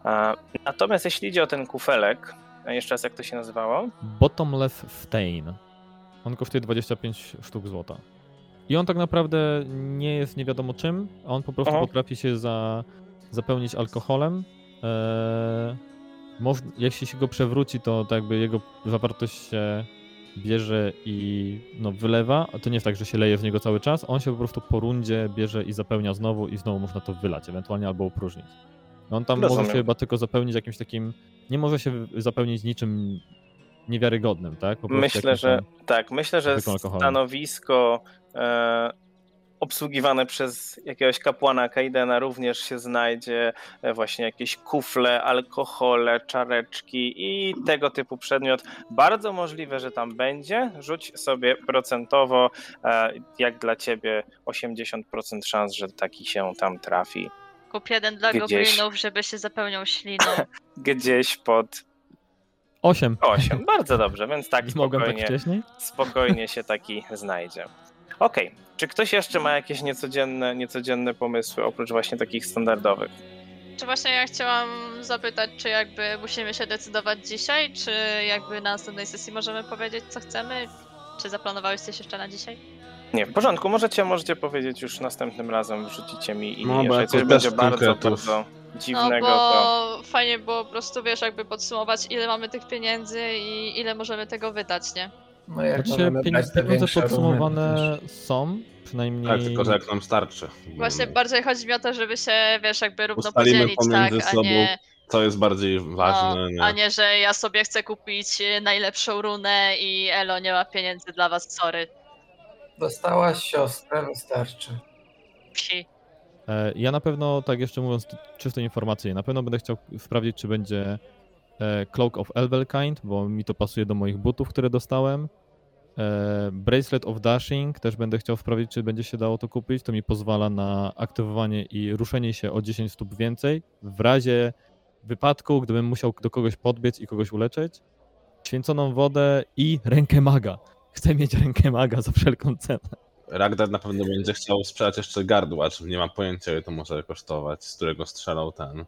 A, Natomiast jeśli idzie o ten kufelek, jeszcze raz jak to się nazywało? Bottomless Stain. On kosztuje 25 sztuk złota. I on tak naprawdę nie jest nie wiadomo czym, a on po prostu Aha. potrafi się za, zapełnić alkoholem. Eee, moż, jeśli się go przewróci, to tak jakby jego zawartość się bierze i no, wylewa, to nie jest tak, że się leje w niego cały czas, on się po prostu po rundzie bierze i zapełnia znowu i znowu można to wylać, ewentualnie albo opróżnić. No On tam może Rozumiem. się chyba tylko zapełnić jakimś takim, nie może się zapełnić niczym niewiarygodnym, tak? Myślę, że tak, myślę, że stanowisko e, obsługiwane przez jakiegoś kapłana Kaidena również się znajdzie, e, właśnie jakieś kufle, alkohole, czareczki i tego typu przedmiot. Bardzo możliwe, że tam będzie. Rzuć sobie procentowo, e, jak dla ciebie 80% szans, że taki się tam trafi. Kup jeden dla Gdzieś. goblinów, żeby się zapełniał śliną. Gdzieś pod 8. 8. Bardzo dobrze, więc tak mogłem tak spokojnie. wcześniej? spokojnie się taki znajdzie. Okej, czy ktoś jeszcze ma jakieś niecodzienne, niecodzienne pomysły, oprócz właśnie takich standardowych? Czy właśnie ja chciałam zapytać, czy jakby musimy się decydować dzisiaj, czy jakby na następnej sesji możemy powiedzieć, co chcemy? Czy zaplanowałeś coś jeszcze na dzisiaj? Nie, w porządku, możecie, możecie powiedzieć już następnym razem, wrzucicie mi i No, jeżeli coś będzie bardzo, bardzo No dziwnego, bo to fajnie było po prostu, wiesz, jakby podsumować, ile mamy tych pieniędzy i ile możemy tego wydać, nie? No jak Znaczy, pieniądze, podsumowane są, przynajmniej... Tak, tylko że jak nam starczy. Właśnie bardziej chodzi mi o to, żeby się, wiesz, jakby równo Ustalimy podzielić, tak, pomiędzy a sobą nie, Co jest bardziej ważne, no, nie? a nie, że ja sobie chcę kupić najlepszą runę i Elo nie ma pieniędzy dla was, sorry. Dostałaś siostrę, wystarczy. Psi. E, Ja na pewno, tak jeszcze mówiąc czysto informacyjnie, na pewno będę chciał sprawdzić, czy będzie e, Cloak of Elvelkind, bo mi to pasuje do moich butów, które dostałem. E, Bracelet of Dashing też będę chciał sprawdzić, czy będzie się dało to kupić. To mi pozwala na aktywowanie i ruszenie się o 10 stóp więcej w razie wypadku, gdybym musiał do kogoś podbiec i kogoś uleczyć. Święconą wodę i rękę maga. Chcę mieć rękę maga za wszelką cenę. Ragnar na pewno będzie chciał sprzedać jeszcze gardłacz. Nie mam pojęcia, ile to może kosztować, z którego strzelał ten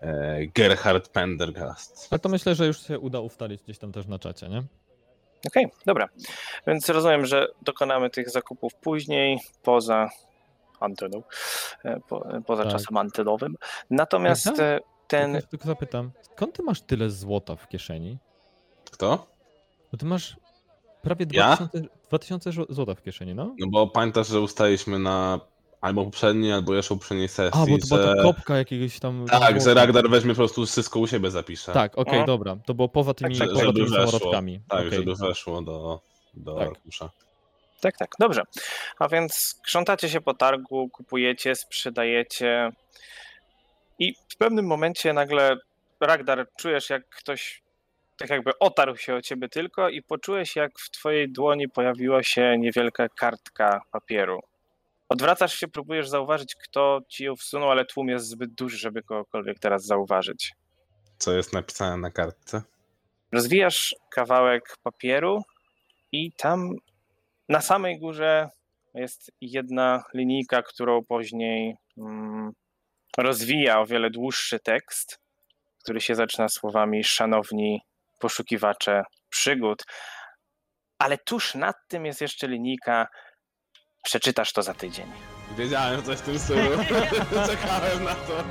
e, Gerhard Pendergast. Ale to myślę, że już się uda ustalić gdzieś tam też na czacie, nie? Okej, dobra. Więc rozumiem, że dokonamy tych zakupów później, poza anteną, e, po, poza Tak. czasem antenowym. Natomiast Prawda? e, ten Tylko, tylko zapytam, skąd ty masz tyle złota w kieszeni? Kto? Bo ty masz prawie Ja? 2000, 2000 żo- złota w kieszeni, no? No bo pamiętasz, że ustaliśmy na albo poprzedniej, albo jeszcze poprzedniej sesji, A, bo to była że... ta kopka jakiegoś tam... Tak, że. Ragnar weźmie po prostu wszystko u siebie zapisze. Tak, okej, O. dobra. To było poza tymi, Tak, poza żeby tymi samorodkami. Tak, Okej. żeby weszło do, do Tak. arkusza. Tak, tak, dobrze. A więc krzątacie się po targu, kupujecie, sprzedajecie i w pewnym momencie nagle Ragdar czujesz jak ktoś tak jakby otarł się o ciebie tylko i poczułeś jak w twojej dłoni pojawiła się niewielka kartka papieru. Odwracasz się, próbujesz zauważyć kto ci ją wsunął, ale tłum jest zbyt duży, żeby kogokolwiek teraz zauważyć. Co jest napisane na kartce? Rozwijasz kawałek papieru i tam na samej górze jest jedna linijka, którą później mm, rozwija o wiele dłuższy tekst, który się zaczyna słowami szanowni poszukiwacze przygód. Ale tuż nad tym jest jeszcze linijka przeczytasz to za tydzień. Wiedziałem coś w tym stylu. Czekałem na to.